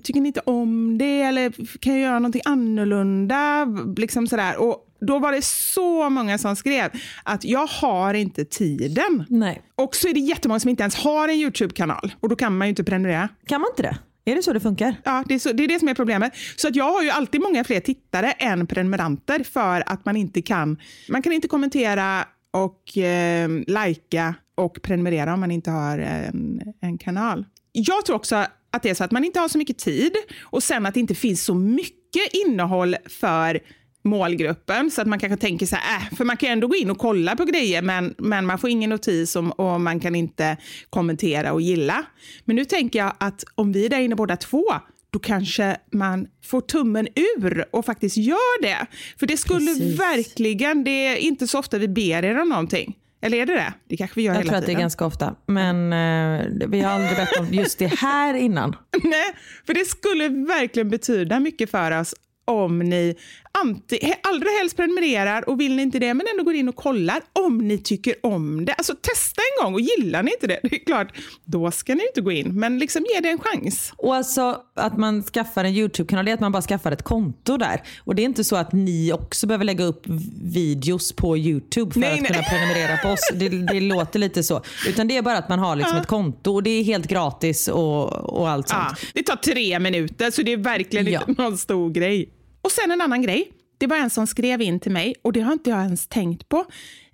S3: tycker ni inte om det? Eller kan jag göra någonting annorlunda? Liksom sådär. Och då var det så många som skrev att jag har inte tiden.
S2: Nej.
S3: Och så är det jättemånga som inte ens har en YouTube-kanal och då kan man ju inte prenumerera.
S2: Kan man inte det? Är det så det funkar?
S3: Ja, det är, så, det är det som är problemet. Så att jag har ju alltid många fler tittare än prenumeranter för att man inte kan, man kan inte kommentera och eh, lajka och prenumerera om man inte har en, en kanal. Jag tror också att det är så att man inte har så mycket tid och sen att det inte finns så mycket innehåll för målgruppen så att man kanske tänker så här, äh, för man kan ändå gå in och kolla på grejer men, men man får ingen notis om, och man kan inte kommentera och gilla. Men nu tänker jag att om vi är där inne båda två då kanske man får tummen ur och faktiskt gör det. För det skulle
S2: Precis.
S3: verkligen, det är inte så ofta vi ber er om någonting. Eller är det det? Det kanske vi gör
S2: Jag
S3: hela
S2: tror att det är ganska ofta. Men eh, vi har aldrig bett om just det här innan.
S3: Nej, för det skulle verkligen betyda mycket för oss om ni anti, allra helst prenumererar och vill ni inte det, men ändå går in och kollar om ni tycker om det. Alltså testa en gång och gillar ni inte det, det är klart, då ska ni inte gå in, men liksom ge det en chans.
S2: Och alltså att man skaffar en YouTube-kanal, det är att man bara skaffar ett konto där. Och det är inte så att ni också behöver lägga upp videos på YouTube för
S3: Nej,
S2: att
S3: nej.
S2: kunna prenumerera på oss. Det, det låter lite så. Utan det är bara att man har liksom ett konto och det är helt gratis och, och allt sånt.
S3: Ja, det tar tre minuter, så det är verkligen
S2: Ja.
S3: inte någon stor grej. Och sen en annan grej. Det var en som skrev in till mig och det har inte jag ens tänkt på.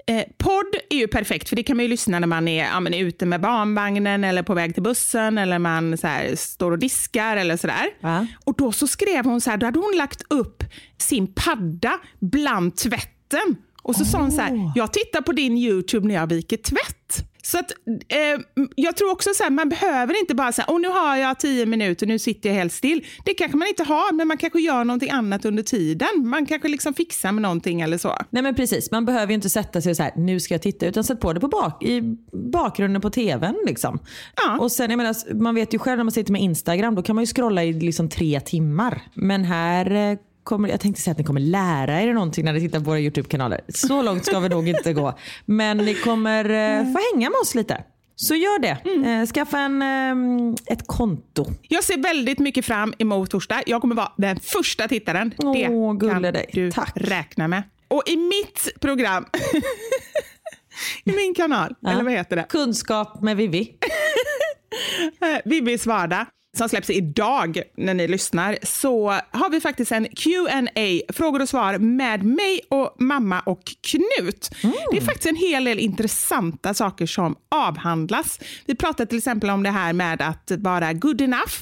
S3: Eh, podd är ju perfekt, för det kan man ju lyssna när man är, ja, men ute med barnvagnen eller på väg till bussen eller man så här, står och diskar eller sådär.
S2: Ja.
S3: Och då så skrev hon så här, då hade hon lagt upp sin padda bland tvätten. Och så sa hon så här, jag tittar på din YouTube när jag viker tvätt. Så att, eh, jag tror också så här, man behöver inte bara säga, oh, nu har jag tio minuter, nu sitter jag helt still. Det kanske man inte har, men man kanske gör någonting annat under tiden. Man kanske liksom fixar med någonting eller så.
S2: Nej men precis, man behöver ju inte sätta sig och så här, nu ska jag titta, utan sätt på det på bak, i bakgrunden på tvn. Liksom.
S3: Ja.
S2: Och sen, jag menar, man vet ju själv när man sitter med Instagram, då kan man ju scrolla i liksom tre timmar. Men här eh, kommer, jag tänkte säga att ni kommer lära er någonting när ni tittar på våra YouTube-kanaler. Så långt ska vi nog inte gå. Men ni kommer eh, få hänga med oss lite. Så gör det. Eh, skaffa en, eh, ett konto.
S3: Jag ser väldigt mycket fram emot torsdag. Jag kommer vara den första tittaren.
S2: Åh,
S3: det kan
S2: dig.
S3: du
S2: Tack.
S3: räkna med. Och i mitt program, i min kanal, eller vad heter det?
S2: Kunskap med Vivi.
S3: Eh, Vivis vardag som släpps idag när ni lyssnar så har vi faktiskt en Q&A frågor och svar med mig och mamma och Knut. Det är faktiskt en hel del intressanta saker som avhandlas. Vi pratar till exempel om det här med att vara good enough.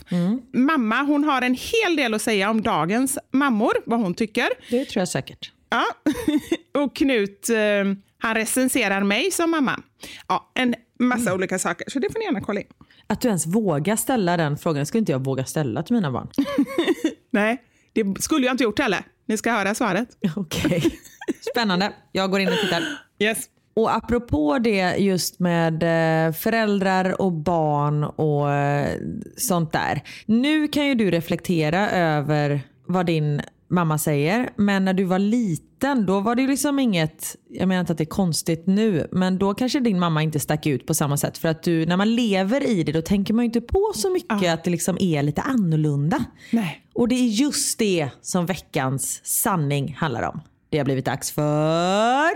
S3: Mamma hon har en hel del att säga om dagens mammor, vad hon tycker.
S2: Det tror jag säkert.
S3: Ja. och Knut eh, han recenserar mig som mamma. Ja, en massa olika saker, så det får ni gärna kolla in.
S2: Att du ens vågar ställa den frågan skulle inte jag våga ställa till mina barn.
S3: Nej, det skulle jag inte gjort heller. Ni ska höra svaret.
S2: Okej. Spännande. Jag går in och tittar.
S3: Yes.
S2: Och apropå det just med eh, föräldrar och barn och eh, sånt där. Nu kan ju du reflektera över vad din mamma säger. Men när du var liten då var det liksom inget, jag menar inte att det är konstigt nu, men då kanske din mamma inte stack ut på samma sätt. För att du, när man lever i det då tänker man ju inte på så mycket att det liksom är lite annorlunda.
S3: Nej.
S2: Och det är just det som veckans sanning handlar om. Det har blivit dags för...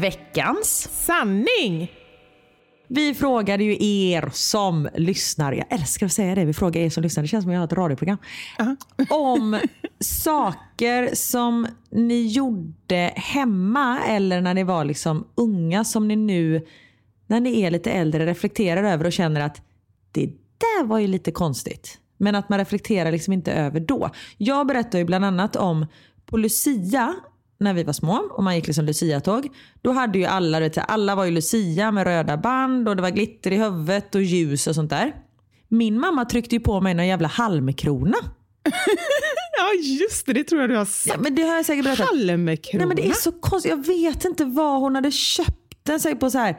S2: Veckans.
S3: Sanning!
S2: Vi frågade ju er som lyssnar, jag älskar att säga det, vi frågar er som lyssnar, det känns som att jag har ett radioprogram. Om saker som ni gjorde hemma eller när ni var liksom unga som ni nu, när ni är lite äldre, reflekterar över och känner att det där var ju lite konstigt. Men att man reflekterar liksom inte över då. Jag berättar ju bland annat om på Lucia när vi var små och man gick liksom Lucia-tåg. Då hade ju alla, vet, alla var ju Lucia med röda band och det var glitter i huvudet och ljus och sånt där. Min mamma tryckte ju på mig en jävla halmkrona.
S3: Ja, just det. Det tror jag du har sagt.
S2: Ja, men det har jag säkert berättat.
S3: Halmkrona.
S2: Nej men det är så konstigt. Jag vet inte vad hon hade köpt den. Säkert på så här.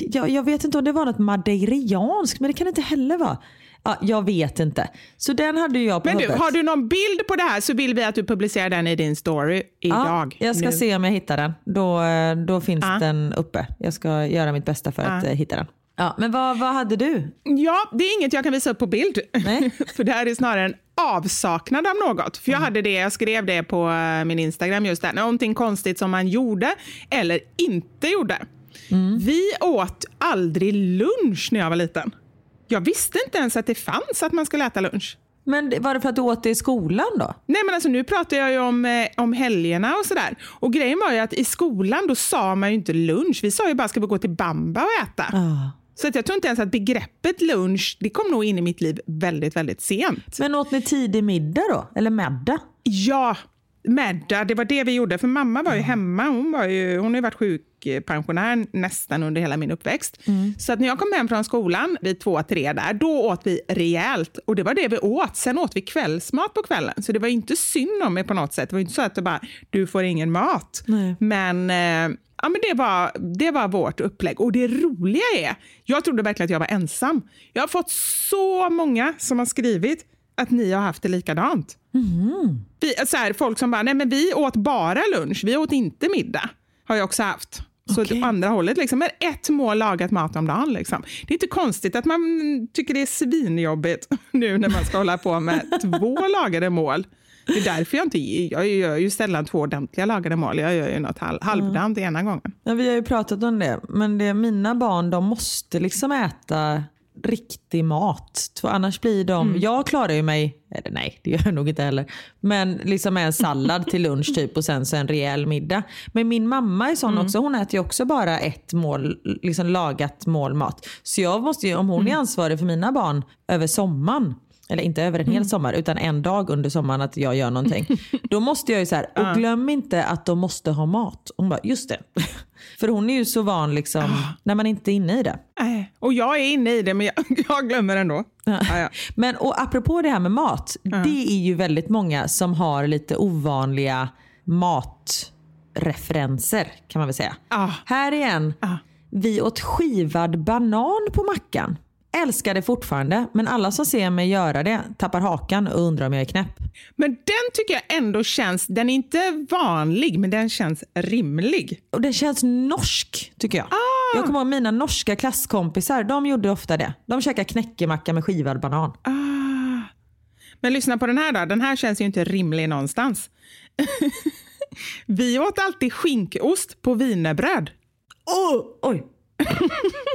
S2: Jag, jag vet inte om det var något madeirianskt men det kan det inte heller vara. Ja, jag vet inte. Så den hade jag på
S3: Men du,
S2: huvudet.
S3: har du någon bild på det här så vill vi att du publicerar den i din story idag.
S2: Ja, jag ska
S3: nu.
S2: se om jag hittar den. Då, eh, då finns
S3: Ja.
S2: den uppe. Jag ska göra mitt bästa för att eh, hitta den. Ja, men vad, vad hade du?
S3: Ja, det är inget jag kan visa upp på bild.
S2: Nej.
S3: för det här är snarare en avsaknad av något. För jag hade det, jag skrev det på eh, min Instagram just där. Någonting konstigt som man gjorde eller inte gjorde. Vi åt aldrig lunch när jag var liten. Jag visste inte ens att det fanns att man skulle äta lunch.
S2: Men var det för att du åt det i skolan då?
S3: Nej men alltså nu pratar jag ju om, eh, om helgerna och sådär. Och grejen var ju att i skolan då sa man ju inte lunch. Vi sa ju bara ska vi gå till Bamba och äta.
S2: Ah.
S3: Så att jag tror inte ens att begreppet lunch, det kom nog in i mitt liv väldigt, väldigt sent.
S2: Men åt ni tidig middag då? Eller middag?
S3: Ja, Medda, det var det vi gjorde. För mamma var ju hemma. Hon, var ju, hon har ju varit sjukpensionär nästan under hela min uppväxt. Så att när jag kom hem från skolan vid två, tre där, då åt vi rejält. Och det var det vi åt. Sen åt vi kvällsmat på kvällen. Så det var inte synd om mig på något sätt. Det var inte så att det bara, du får ingen mat.
S2: Nej.
S3: Men, eh, ja, men det, var, det var vårt upplägg. Och det roliga är, jag trodde verkligen att jag var ensam. Jag har fått så många som har skrivit att ni har haft det likadant. Vi, så här, folk som bara, nej men vi åt bara lunch, vi åt inte middag. Har jag också haft. Så
S2: Okej.
S3: åt andra hållet. Liksom. Men ett mål lagat mat om dagen. Liksom. Det är inte konstigt att man tycker det är svinjobbigt nu när man ska hålla på med två lagade mål. Det är därför jag inte jag gör ju sällan två ordentliga lagade mål. Jag gör ju något halv, halvdant ena gången.
S2: Ja, vi har ju pratat om det. Men det, mina barn de måste liksom äta riktig mat. För annars blir de, jag klarar ju mig, eller nej det gör jag nog inte heller, men liksom en sallad till lunch typ och sen så en rejäl middag. Men min mamma är sån också, hon äter ju också bara ett mål, liksom lagat mål mat. Så jag måste ju, om hon är ansvarig för mina barn över sommaren, eller inte över en hel sommar utan en dag under sommaren att jag gör någonting. Då måste jag ju så här, och glöm inte att de måste ha mat. Hon bara, just det. För hon är ju så van liksom, när man inte är inne i det.
S3: Och jag är inne i det, men jag, jag glömmer ändå. Ja, ja.
S2: Men och apropå det här med mat. Det är ju väldigt många som har lite ovanliga matreferenser kan man väl säga. Här är en.
S3: Ah.
S2: Vi åt skivad banan på mackan. Älskar det fortfarande men alla som ser mig göra det tappar hakan och undrar om jag är knäpp.
S3: Men den tycker jag ändå känns, den är inte vanlig, men den känns rimlig.
S2: Och den känns norsk tycker jag. Jag kommer ihåg mina norska klasskompisar, de gjorde ofta det. De käkade knäckemacka med skivad banan.
S3: Ah. Men lyssna på den här då, den här känns ju inte rimlig någonstans. Vi åt alltid skinkost på wienerbröd.
S2: Oh, oj.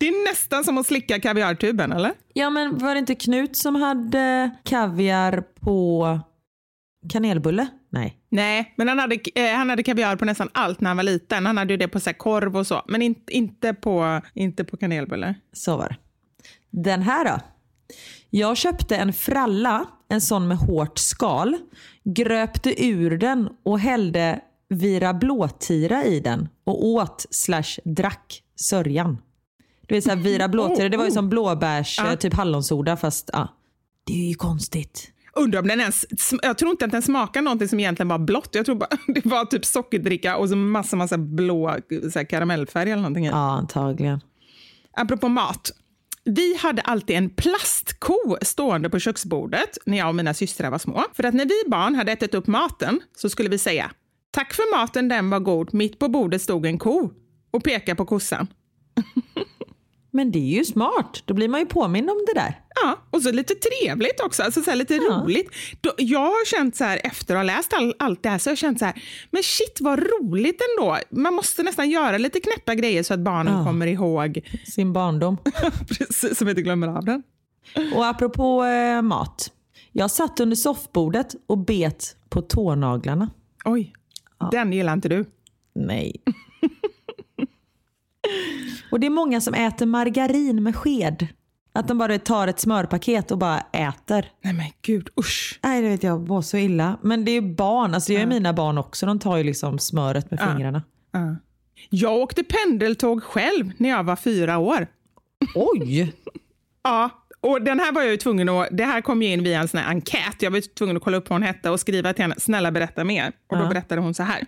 S3: Det är nästan som att slicka kaviartuben, eller?
S2: Ja men var det inte Knut som hade kaviar på kanelbulle? Nej.
S3: Nej, men han hade, eh, han hade kaviar på nästan allt när han var liten. Han hade ju det på så korv och så, men in, inte, på, inte på kanelbulle.
S2: Så var det. Den här då. Jag köpte en fralla, en sån med hårt skal, gröpte ur den och hällde vira blåtira i den och åt slash drack sörjan. Du vet såhär vira blåtira, det var ju som blåbärs,
S3: Ja.
S2: eh, typ hallonsoda fast ja. Det är ju konstigt.
S3: Undrar om den ens, jag tror inte att den smakar någonting som egentligen var blått. Jag tror bara det var typ sockerdricka och så massa, massa blå så här, karamellfärg eller någonting.
S2: Ja antagligen.
S3: Apropå mat. Vi hade alltid en plastko stående på köksbordet när jag och mina systrar var små. För att när vi barn hade ätit upp maten så skulle vi säga Tack för maten, den var god. Mitt på bordet stod en ko och peka på kossan.
S2: Men det är ju smart, då blir man ju påmind om det där.
S3: Ja, och så lite trevligt också, alltså så lite
S2: Ja.
S3: roligt. Då, jag har känt så här, efter att ha läst all, allt det här, så har jag känt så här, men shit vad roligt ändå. Man måste nästan göra lite knäppa grejer så att barnen
S2: Ja.
S3: kommer ihåg,
S2: Sin barndom.
S3: precis som inte glömmer av den.
S2: Och apropå eh, mat. Jag satt under soffbordet och bet på tånaglarna.
S3: Oj, den gillar inte du.
S2: Nej. Och det är många som äter margarin med sked. Att de bara tar ett smörpaket och bara äter.
S3: Nej men gud, usch.
S2: Nej det vet jag var så illa. Men det är barn, alltså jag är mina barn också. De tar ju liksom smöret med fingrarna.
S3: Ja. Jag åkte pendeltåg själv när jag var fyra år.
S2: Oj!
S3: Ja, och den här var jag ju tvungen att, det här kom ju in via en sån här enkät. Jag var tvungen att kolla upp vad hon hette och skriva till henne, snälla berätta mer. Och då
S2: Ja.
S3: berättade hon så här.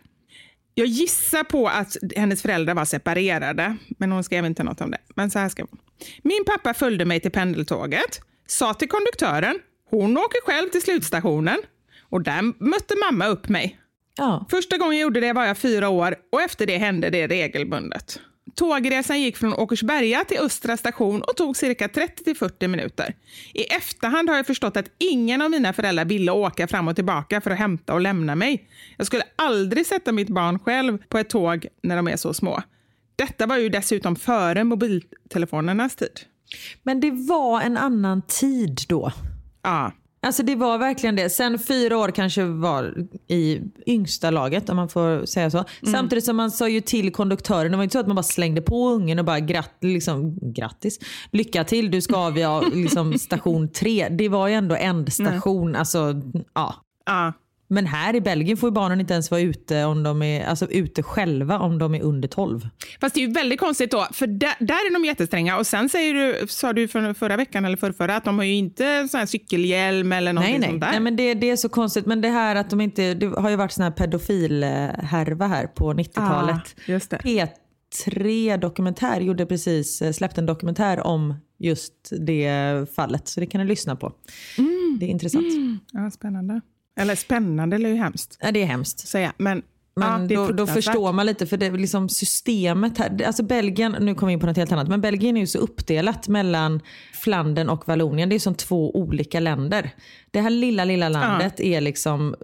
S3: Jag gissar på att hennes föräldrar var separerade, men hon skrev inte något om det. Men så här skrev hon. Min pappa följde mig till pendeltåget, sa till konduktören, hon åker själv till slutstationen. Och där mötte mamma upp mig.
S2: Ja.
S3: Första gången jag gjorde det var jag fyra år och efter det hände det regelbundet. Tågresan gick från Åkersberga till Östra station och tog cirka 30-40 minuter. I efterhand har jag förstått att ingen av mina föräldrar ville åka fram och tillbaka för att hämta och lämna mig. Jag skulle aldrig sätta mitt barn själv på ett tåg när de är så små. Detta var ju dessutom före mobiltelefonernas tid.
S2: Men det var en annan tid då.
S3: Ja,
S2: Alltså det var verkligen det. Sen fyra år kanske var i yngsta laget om man får säga så. Samtidigt som man sa ju till konduktören, det var inte så att man bara slängde på ungen och bara gratt, liksom, grattis, lycka till du ska avgöra liksom, station tre. Det var ju ändå ändstation. Alltså, ja.
S3: ja.
S2: Men här i Belgien får ju barnen inte ens vara ute, om de är, alltså, ute själva om de är under 12.
S3: Fast det är ju väldigt konstigt då, för där, där är de jättestränga. Och sen säger du, sa du för, förra veckan eller förra, förra att de har ju inte sån här cykelhjälm eller någonting
S2: Nej, nej.
S3: sånt där.
S2: nej men det, det är så konstigt. Men det här att de inte, det har ju varit sån här pedofilhärva här på 90-talet.
S3: Ah, just det.
S2: P3 Dokumentär gjorde precis, eh, släppte en dokumentär om just det fallet. Så det kan ni lyssna på.
S3: Mm.
S2: Det är intressant.
S3: Ja, spännande. Eller spännande eller ju hemskt
S2: Ja, det är hemskt.
S3: säga. Men,
S2: Men
S3: ja,
S2: då, då förstår man lite för det är liksom systemet här. Alltså Belgien, nu kommer vi in på något helt annat, men Belgien är ju så uppdelat mellan Flandern och Vallonien. Det är som två olika länder. Det här lilla, lilla landet är liksom,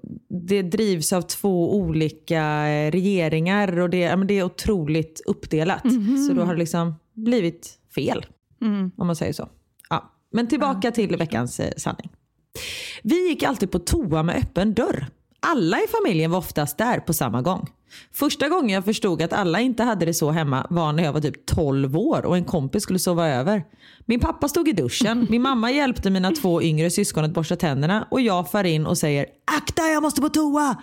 S2: det drivs av två olika eh, regeringar och det, ja, det är otroligt uppdelat. Så då har det liksom blivit fel, om man säger så. Ja. Men tillbaka till veckans eh, sanning. Vi gick alltid på toa med öppen dörr. Alla i familjen var oftast där på samma gång. Första gången jag förstod att alla inte hade det så hemma var när jag var typ 12 år och en kompis skulle sova över. Min pappa stod i duschen, min mamma hjälpte mina två yngre syskon att borsta tänderna och jag far in och säger “Akta jag måste på toa!”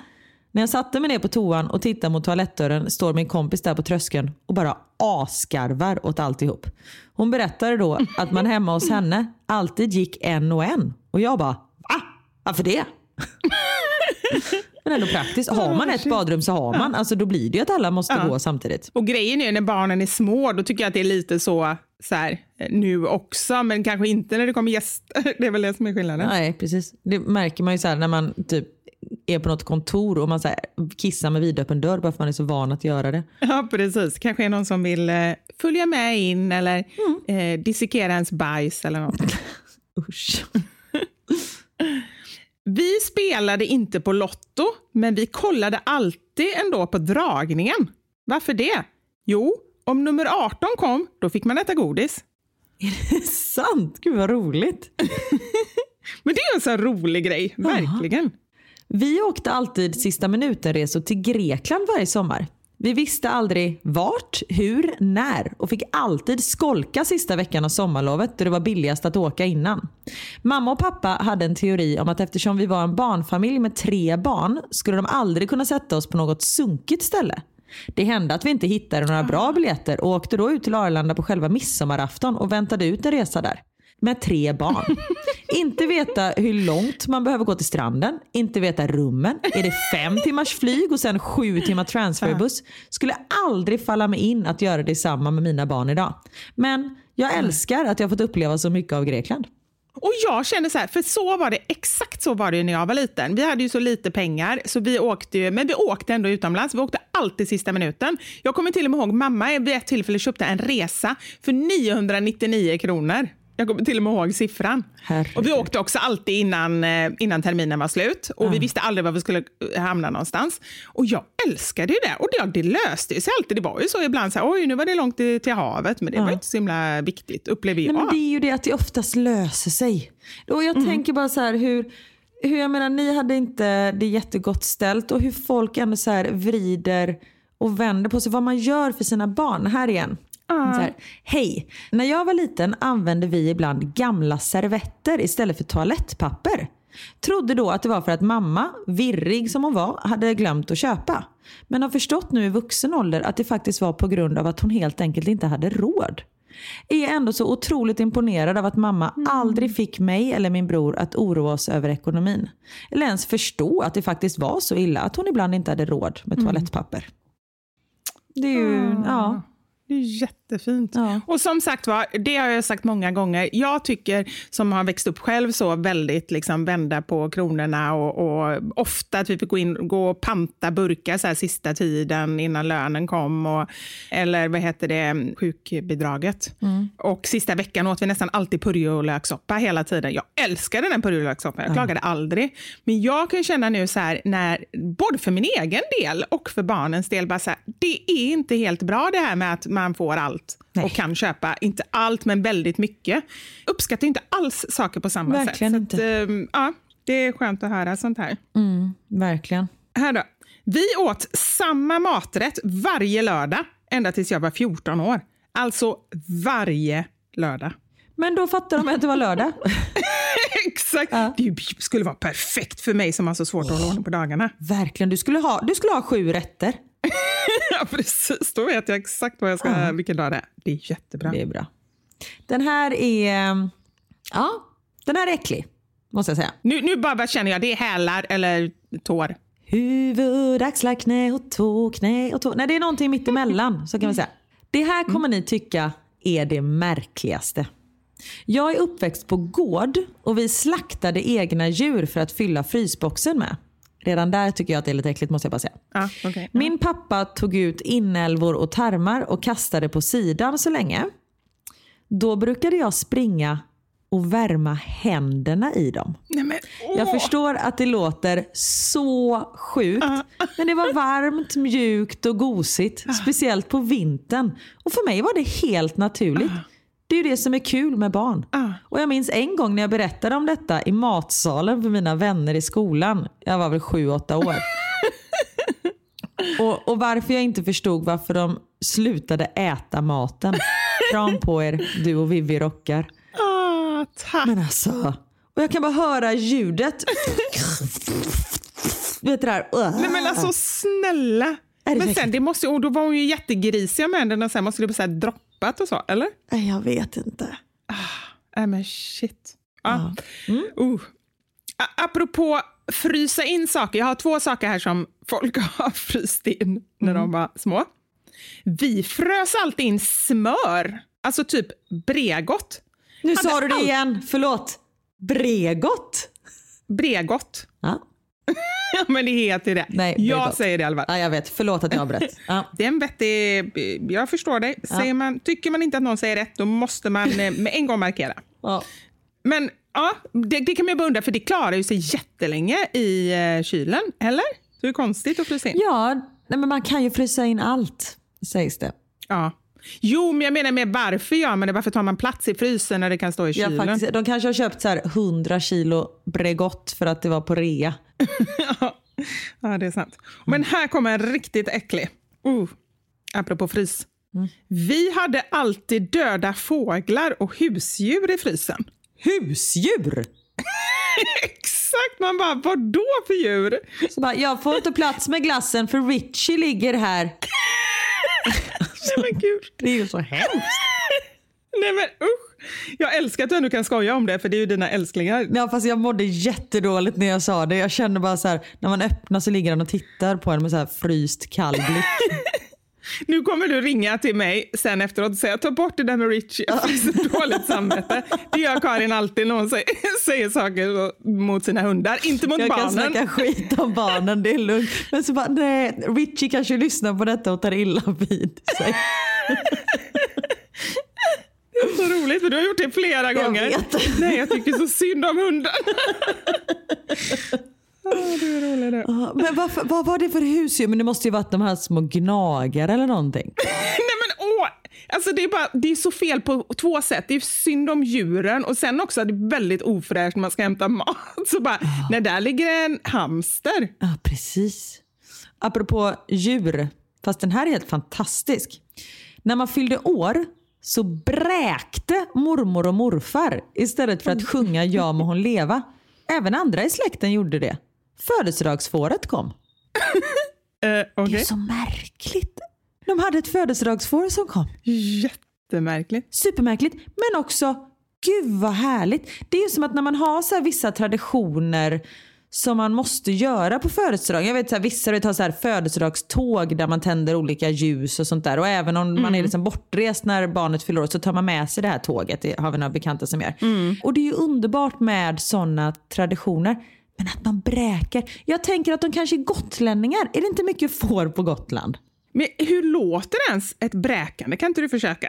S2: När jag satte mig ner på toan och tittar mot toalettdörren står min kompis där på tröskeln och bara asgarvar åt alltihop. Hon berättade då att man hemma hos henne alltid gick en och en. Och jag bara, va? Varför det? Men ändå praktiskt. Har man ett badrum så har man. Alltså då blir det ju att alla måste gå samtidigt.
S3: Och grejen är när barnen är små, då tycker jag att det är lite så, så här, eh, nu också, men kanske inte när det kommer gäster. Det är väl det som är skillnaden.
S2: Nej precis. Det märker man ju så här när man typ är på något kontor och man så här kissar med vidöppen dörr bara för att man är så van att göra det.
S3: Ja, precis. Kanske är någon som vill eh, följa med in eller eh, dissekera ens bajs eller något.
S2: Usch.
S3: Vi spelade inte på Lotto, men vi kollade alltid ändå på dragningen. Varför det? Jo, om nummer 18 kom, då fick man äta godis.
S2: Sant, gud vad roligt.
S3: Men det är en sån rolig grej, verkligen.
S2: Vi åkte alltid sista minuten-resor till Grekland varje sommar. Vi visste aldrig vart, hur, när och fick alltid skolka sista veckan av sommarlovet då det var billigast att åka innan. Mamma och pappa hade en teori om att eftersom vi var en barnfamilj med tre barn skulle de aldrig kunna sätta oss på något sunkigt ställe. Det hände att vi inte hittade några bra biljetter och åkte då ut till Arlanda på själva midsommarafton och väntade ut en resa där. Med tre barn. inte veta hur långt man behöver gå till stranden, inte veta rummen. Är det fem timmars flyg och sen sju timmar transferbuss? Skulle aldrig falla mig in att göra detsamma med mina barn idag. Men jag älskar att jag fått uppleva så mycket av Grekland.
S3: Och jag känner så här, för så var det, exakt så var det när jag var liten. Vi hade ju så lite pengar, så vi åkte ju, men vi åkte ändå utomlands. Vi åkte alltid sista minuten. Jag kommer till och med ihåg mamma vid ett tillfälle köpte en resa för 999 kronor. Jag kommer till och med ihåg siffran.
S2: Herregud.
S3: Och vi åkte också alltid innan, eh, innan terminen var slut. Och Vi visste aldrig var vi skulle eh, hamna någonstans. Och Jag älskade ju det. Och det, det löste sig alltid. Det var ju så ibland, så här, oj nu var det långt till till havet. Men det var inte så himla viktigt, upplever jag.
S2: Nej, men det är ju det att det oftast löser sig. Och jag tänker bara så här hur, hur, jag menar ni hade inte det jättegott ställt och hur folk ändå så här vrider och vänder på sig. Vad man gör för sina barn. Här igen. Så här, Hej, när jag var liten använde vi ibland gamla servetter istället för toalettpapper. Trodde då att det var för att mamma, virrig som hon var, hade glömt att köpa. Men har förstått nu i vuxen ålder att det faktiskt var på grund av att hon helt enkelt inte hade råd. Är ändå så otroligt imponerad av att mamma aldrig fick mig eller min bror att oroa oss över ekonomin. Eller ens förstå att det faktiskt var så illa att hon ibland inte hade råd med toalettpapper. Det är ju, ja.
S3: Det är jätte jättefint.
S2: Ja.
S3: Och som sagt var, det har jag sagt många gånger. Jag tycker, som har växt upp själv så väldigt liksom vända på kronorna och, och ofta att vi fick gå in gå och panta burkar så här sista tiden innan lönen kom. Och, eller vad heter det, sjukbidraget. Och sista veckan åt vi nästan alltid purjolökssoppa hela tiden. Jag älskade den purjolökssoppan, jag klagade aldrig. Men jag kan känna nu så här, när, både för min egen del och för barnens del, bara så här, det är inte helt bra det här med att man får allt
S2: Nej.
S3: och kan köpa, inte allt men väldigt mycket. Uppskattar inte alls saker på samma
S2: Verkligen
S3: sätt.
S2: inte.
S3: Så att, ehm, ja, det är skönt att höra sånt här.
S2: Verkligen.
S3: Här då. Vi åt samma maträtt varje lördag ända tills jag var 14 år. Alltså varje lördag.
S2: Men då fattar de att det var lördag.
S3: Exakt! Det skulle vara perfekt för mig som har så svårt att hålla ordning på dagarna.
S2: Verkligen. Du skulle ha, du skulle ha sju rätter.
S3: Ja, precis. Då vet jag exakt vad jag ska, vilken dag det är. Det är jättebra.
S2: Det är bra. Den här är... Ja, den här är äcklig. Måste jag säga.
S3: Nu, nu bara känner jag, det är hälar eller tår.
S2: Huvud, axlar, knä och tå, knä och tå. Nej, det är någonting mitt emellan. Så kan man säga. Det här kommer ni tycka är det märkligaste. Jag är uppväxt på gård och vi slaktade egna djur för att fylla frysboxen med. Redan där tycker jag att det är lite äckligt måste jag bara säga.
S3: Ja, okej.
S2: Min pappa tog ut inälvor och tarmar och kastade på sidan så länge. Då brukade jag springa och värma händerna i dem.
S3: Nej, men,
S2: Jag förstår att det låter så sjukt, men det var varmt, mjukt och gosigt. Speciellt på vintern. Och för mig var det helt naturligt. Det är ju det som är kul med barn. Och jag minns en gång när jag berättade om detta i matsalen för mina vänner i skolan. Jag var väl sju, åtta år. och, och varför jag inte förstod varför de slutade äta maten. Kram på er, du och Vivi rockar.
S3: Ah, tack.
S2: Men alltså. Och jag kan bara höra ljudet. Vet du det här?
S3: Nej men alltså snälla. Men sen, det måste, och då var hon ju jättegrisiga med händerna sen. Måste det så här droppat och så, eller?
S2: Jag vet inte.
S3: Nej men shit. Ja. Uh. A- Apropå frysa in saker. Jag har två saker här som folk har fryst in när de var små. Vi frös alltid in smör. Alltså typ Bregott.
S2: Nu
S3: Hade
S2: sa du det
S3: all-
S2: igen. Förlåt. Bregott?
S3: Bregott.
S2: Ja.
S3: Ja, men det heter det.
S2: Nej,
S3: jag säger det i alla fall.
S2: ja, jag vet. Förlåt att jag avbröt. Ja.
S3: Det är en vettig... Jag förstår dig. Säger man, tycker man inte att någon säger rätt, då måste man eh, med en gång markera.
S2: Ja.
S3: Men ja, det, det kan man ju bara undra, för det klarar ju sig jättelänge i eh, kylen, eller? Så det är konstigt att frysa in.
S2: Ja, nej, men man kan ju frysa in allt, sägs det.
S3: Ja. Jo, men jag menar med varför gör man det? Varför tar man plats i frysen när det kan stå i
S2: Ja,
S3: kylen?
S2: faktiskt, de kanske har köpt så här 100 kilo Bregott för att det var på rea.
S3: ja, det är sant. Men här kommer en riktigt äcklig. Uh, apropå frys. Vi hade alltid döda fåglar och husdjur i frysen.
S2: Husdjur!
S3: Exakt! Man bara, vad då för djur?
S2: Så bara, jag får inte plats med glassen för Richie ligger här.
S3: Nej men gud.
S2: Det är ju så hemskt.
S3: Nej men usch. Jag älskar att du ändå kan skoja om det, för det är ju dina älsklingar.
S2: Ja, fast jag mådde jättedåligt när jag sa det. Jag kände bara så här, när man öppnar så ligger han och tittar på en med så här fryst kall blick.
S3: Nu kommer du ringa till mig sen efteråt och säga ta bort det där med Richie. Jag fick så dåligt samvete. Det gör Karin alltid när hon säger, säger saker mot sina hundar, inte mot
S2: Jag kan
S3: barnen.
S2: snacka skit om barnen, det är lugnt. Men så bara, nej, Richie kanske lyssnar på detta och tar illa vid sig.
S3: Så roligt, för du har gjort det flera
S2: Jag
S3: gånger.
S2: vet.
S3: Nej, jag tycker så synd om hunden. Ah, du är rolig du.
S2: Men varför, vad var det för husdjur? Men det måste ju varit de här små gnagare eller någonting.
S3: Nej men åh! Alltså det är, bara, det är så fel på två sätt. Det är synd om djuren och sen också att det är väldigt ofräscht när man ska hämta mat. Så bara, när där ligger en hamster.
S2: Ja, precis. Apropå djur, fast den här är helt fantastisk. När man fyllde år så bräkte mormor och morfar istället för att sjunga Ja må hon leva. Även andra i släkten gjorde det. Födelsedagsfåret kom.
S3: Eh,
S2: Det
S3: Okej.
S2: är så märkligt. De hade ett födelsedagsfår som kom.
S3: Jättemärkligt.
S2: Supermärkligt, men också gud vad härligt. Det är som att när man har så vissa traditioner som man måste göra på födelsedag. Jag vet så här, vissa vet, har så här födelsedagståg där man tänder olika ljus och sånt där. Och även om man är liksom bortrest när barnet fyller år så tar man med sig det här tåget. Det har vi några bekanta som gör. Och det är ju underbart med sådana traditioner. Men att man bräker. Jag tänker att de kanske är gotlänningar. Är det inte mycket får på Gotland?
S3: Men hur låter ens ett bräkande? Kan inte du försöka?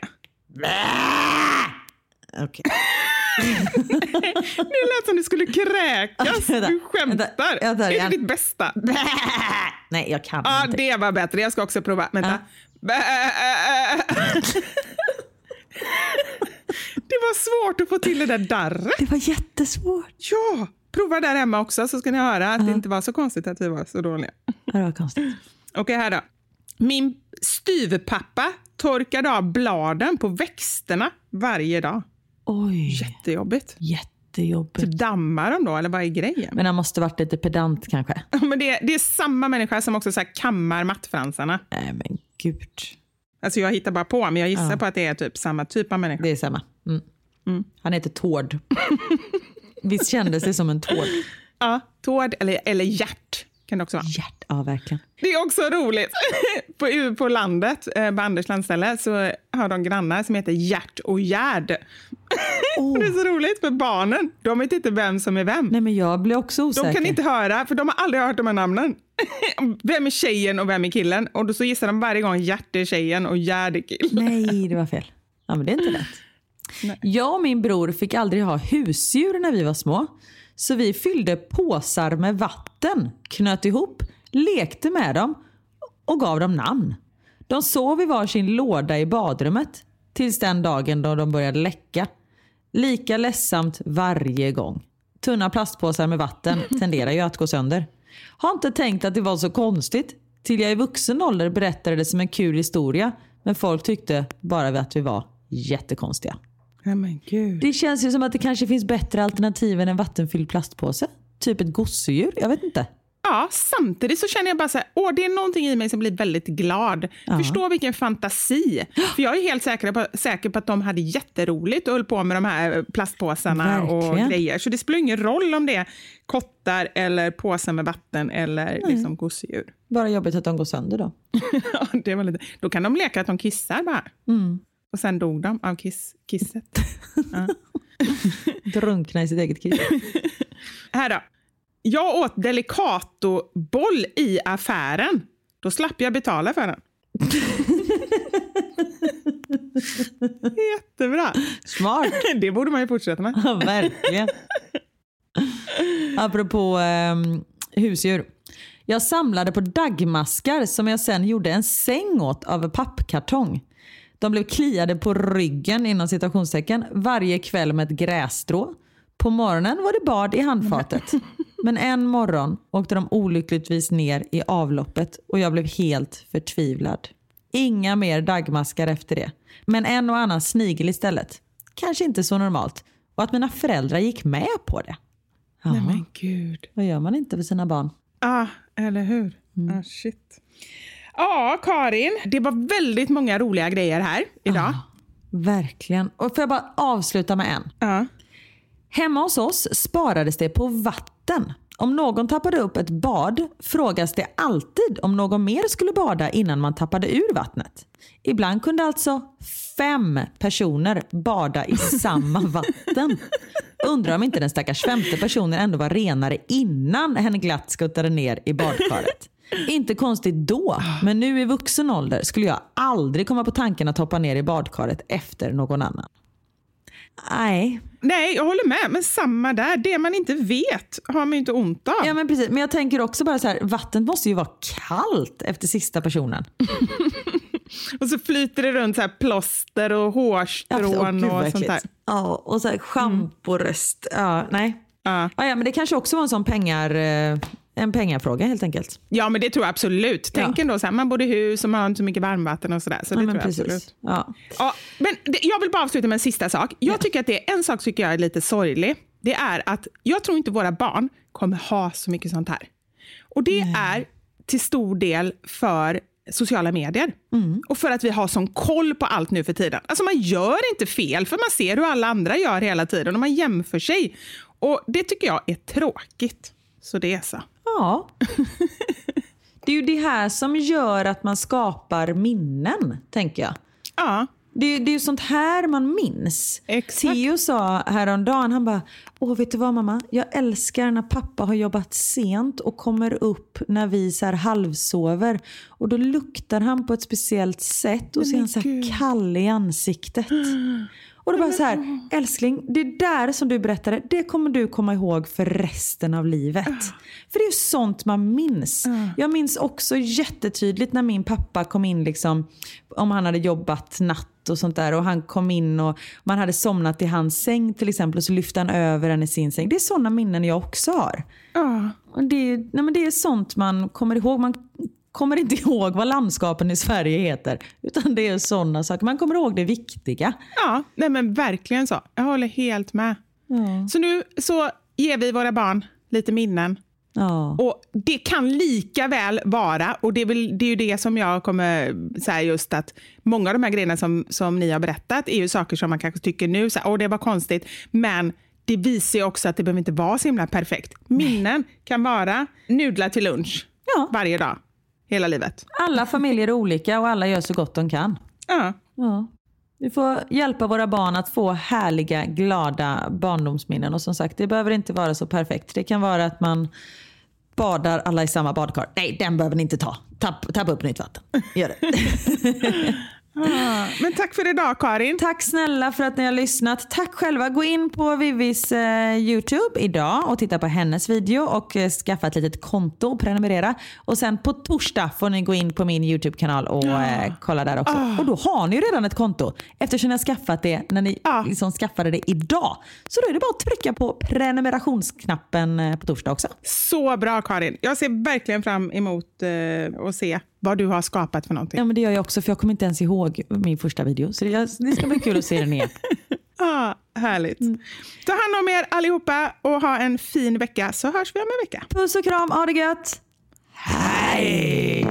S2: Okej.
S3: Det lät som du skulle kräkas. Du skämtar. är det ditt bästa?
S2: Nej, jag kan
S3: Ja,
S2: inte.
S3: det var bättre. Jag ska också prova. Vänta. Det var svårt att få till det där darret.
S2: Det var jättesvårt.
S3: Ja, prova där hemma också så ska ni höra att det inte var så konstigt att vi var så dåliga.
S2: Det var konstigt.
S3: Okej, här då. Min styvpappa torkade av bladen på växterna varje dag.
S2: Oj,
S3: Jättejobbigt.
S2: jättejobbigt.
S3: Typ dammar de då, eller vad är grejen?
S2: Men han måste varit lite pedant kanske.
S3: Ja, Men det, det är samma människa som också så kammar mattfransarna.
S2: Nej men gud.
S3: Alltså jag hittar bara på, men jag gissar på att det är typ samma typ av människa.
S2: Det är samma. Mm. Han heter Tord. Visst kändes det som en tård?
S3: Ja, Tord eller, eller Hjärt kan det också vara.
S2: Hjärt, ja verkligen.
S3: Det är också roligt. på, på landet, eh, på Anders landställe, så har de grannar som heter Hjärt och Gerd.
S2: Oh.
S3: det är så roligt för barnen. De vet inte vem som är vem.
S2: Nej men jag blir också osäker.
S3: De kan inte höra, för de har aldrig hört de här namnen. vem är tjejen och vem är killen? Och då så gissar de varje gång Hjärt är tjejen och Gerd är killen.
S2: Nej, det var fel. Ja, men det är inte lätt. Jag och min bror fick aldrig ha husdjur när vi var små. Så vi fyllde påsar med vatten, knöt ihop, lekte med dem och gav dem namn. De sov i varsin låda i badrummet tills den dagen då de började läcka. Lika ledsamt varje gång. Tunna plastpåsar med vatten tenderar ju att gå sönder. Har inte tänkt att det var så konstigt till jag i vuxen ålder berättade det som en kul historia. Men folk tyckte bara att vi var jättekonstiga.
S3: Nej men gud.
S2: Det känns ju som att det kanske finns bättre alternativ än en vattenfylld plastpåse. Typ ett gosedjur, jag vet inte.
S3: Ja, samtidigt så känner jag bara så här, åh, det är någonting i mig som blir väldigt glad. Förstå vilken fantasi. För jag är helt säker på, säker på att de hade jätteroligt och höll på med de här plastpåsarna och
S2: Verkligen.
S3: grejer. Så det spelar ingen roll om det är kottar eller påsar med vatten eller liksom gosedjur.
S2: Bara jobbigt att de går sönder då.
S3: Ja, det var lite. Då kan de leka att de kissar bara. Och sen dog de av kiss, kisset.
S2: Drunkna i sitt eget kiss.
S3: Här då. Jag åt Delicato-boll i affären. Då slapp jag betala för den. Jättebra.
S2: Smart.
S3: Det borde man ju fortsätta med.
S2: Ja, verkligen. Apropå ehm, husdjur. Jag samlade på dagmaskar som jag sen gjorde en säng åt av pappkartong. De blev kliade på ryggen inom citationstecken varje kväll med ett grässtrå. På morgonen var det bad i handfatet. Men en morgon åkte de olyckligtvis ner i avloppet och jag blev helt förtvivlad. Inga mer dagmaskar efter det. Men en och annan snigel istället. Kanske inte så normalt. Och att mina föräldrar gick med på det. Ja,
S3: Nej men gud.
S2: vad gör man inte för sina barn?
S3: Ah, eller hur? Ah, shit. Ja, Karin. Det var väldigt många roliga grejer här idag.
S2: Verkligen. Och får jag bara avsluta med en?
S3: Ja.
S2: Hemma hos oss sparades det på vatten. Om någon tappade upp ett bad frågas det alltid om någon mer skulle bada innan man tappade ur vattnet. Ibland kunde alltså fem personer bada i samma vatten. Undrar om inte den stackars femte personen ändå var renare innan hen glatt skuttade ner i badkaret. Inte konstigt då, men nu i vuxen ålder skulle jag aldrig komma på tanken att hoppa ner i badkaret efter någon annan. Nej,
S3: Nej, jag håller med. Men samma där. Det man inte vet har man ju inte ont av.
S2: Ja men precis, men jag tänker också bara så här, vattnet måste ju vara kallt efter sista personen.
S3: Och så flyter det runt så här plåster och hårstrån
S2: Åh,
S3: och
S2: gud,
S3: sånt där.
S2: Ja, och så här schamporöst. Ja, nej.
S3: Ja.
S2: Ja, ja, men det kanske också var en sån pengar, eh, en pengafråga helt enkelt.
S3: ja, men det tror jag absolut. Tänk
S2: Ja.
S3: ändå så här, man bor i hus och man har inte så mycket varmvatten och sådär. Så det
S2: ja,
S3: tror
S2: men
S3: jag absolut.
S2: Ja.
S3: Ja, men det, jag vill bara avsluta med en sista sak. Jag tycker att det är en sak tycker jag är lite sorglig. Det är att jag tror inte våra barn kommer ha så mycket sånt här. Och det är till stor del för sociala medier. Och för att vi har sån koll på allt nu för tiden. Alltså man gör inte fel, för man ser hur alla andra gör hela tiden och man jämför sig. Och Det tycker jag är tråkigt. Så det är så.
S2: Ja. Det är ju det här som gör att man skapar minnen, tänker jag.
S3: Ja,
S2: Det är, det är ju sånt här man minns.
S3: Exakt.
S2: Theo sa häromdagen, han bara, åh vet du vad mamma? Jag älskar när pappa har jobbat sent och kommer upp när vi så här halvsover. Och då luktar han på ett speciellt sätt och så är han så här kall i ansiktet. Och då bara så här, älskling, det där som du berättade, det kommer du komma ihåg för resten av livet. För det är ju sånt man minns. Jag minns också jättetydligt när min pappa kom in, liksom, om han hade jobbat natt och sånt där och han kom in och man hade somnat i hans säng till exempel och så lyfte han över den i sin säng. Det är sådana minnen jag också har. Och det, är, nej men det är sånt man kommer ihåg. Man kommer inte ihåg vad landskapen i Sverige heter. Utan det är sådana saker. Man kommer ihåg det viktiga.
S3: ja nej men verkligen så. Jag håller helt med. Så nu så ger vi våra barn lite minnen.
S2: Ja.
S3: Och Det kan lika väl vara, och det är, väl, det är ju det som jag kommer säga just att många av de här grejerna som, som ni har berättat är ju saker som man kanske tycker nu, så här, åh det var konstigt, men det visar ju också att det behöver inte vara så himla perfekt. Minnen kan vara nudlar till lunch
S2: Ja.
S3: varje dag, hela livet.
S2: Alla familjer är olika och alla gör så gott de kan.
S3: Ja.
S2: Ja. Vi får hjälpa våra barn att få härliga, glada barndomsminnen. Och som sagt, det behöver inte vara så perfekt. Det kan vara att man badar alla i samma badkar. Nej, den behöver ni inte ta. Tapp, tappa upp nytt vatten. Gör det.
S3: Ah, Men tack för idag Karin.
S2: Tack snälla för att ni har lyssnat. Tack själva. Gå in på Vivis eh, YouTube idag och titta på hennes video och eh, skaffa ett litet konto och prenumerera. Och sen på torsdag får ni gå in på min YouTube-kanal och eh, kolla där också. Och då har ni ju redan ett konto eftersom ni har skaffat det när ni
S3: Ja.
S2: liksom skaffade det idag. Så då är det bara att trycka på prenumerationsknappen eh, på torsdag också.
S3: Så bra Karin. Jag ser verkligen fram emot eh, att se vad du har skapat för någonting.
S2: Ja men det gör jag också för jag kommer inte ens ihåg min första video. Så det, det ska bli kul att se den igen.
S3: Ah, härligt. Ta hand om er allihopa och ha en fin vecka så hörs vi om en vecka.
S2: Puss och kram, ha det gött!
S3: Hej!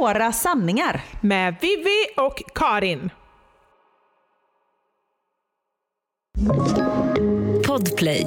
S2: Våra sanningar.
S3: Med Vivi och Karin.
S5: Podplay.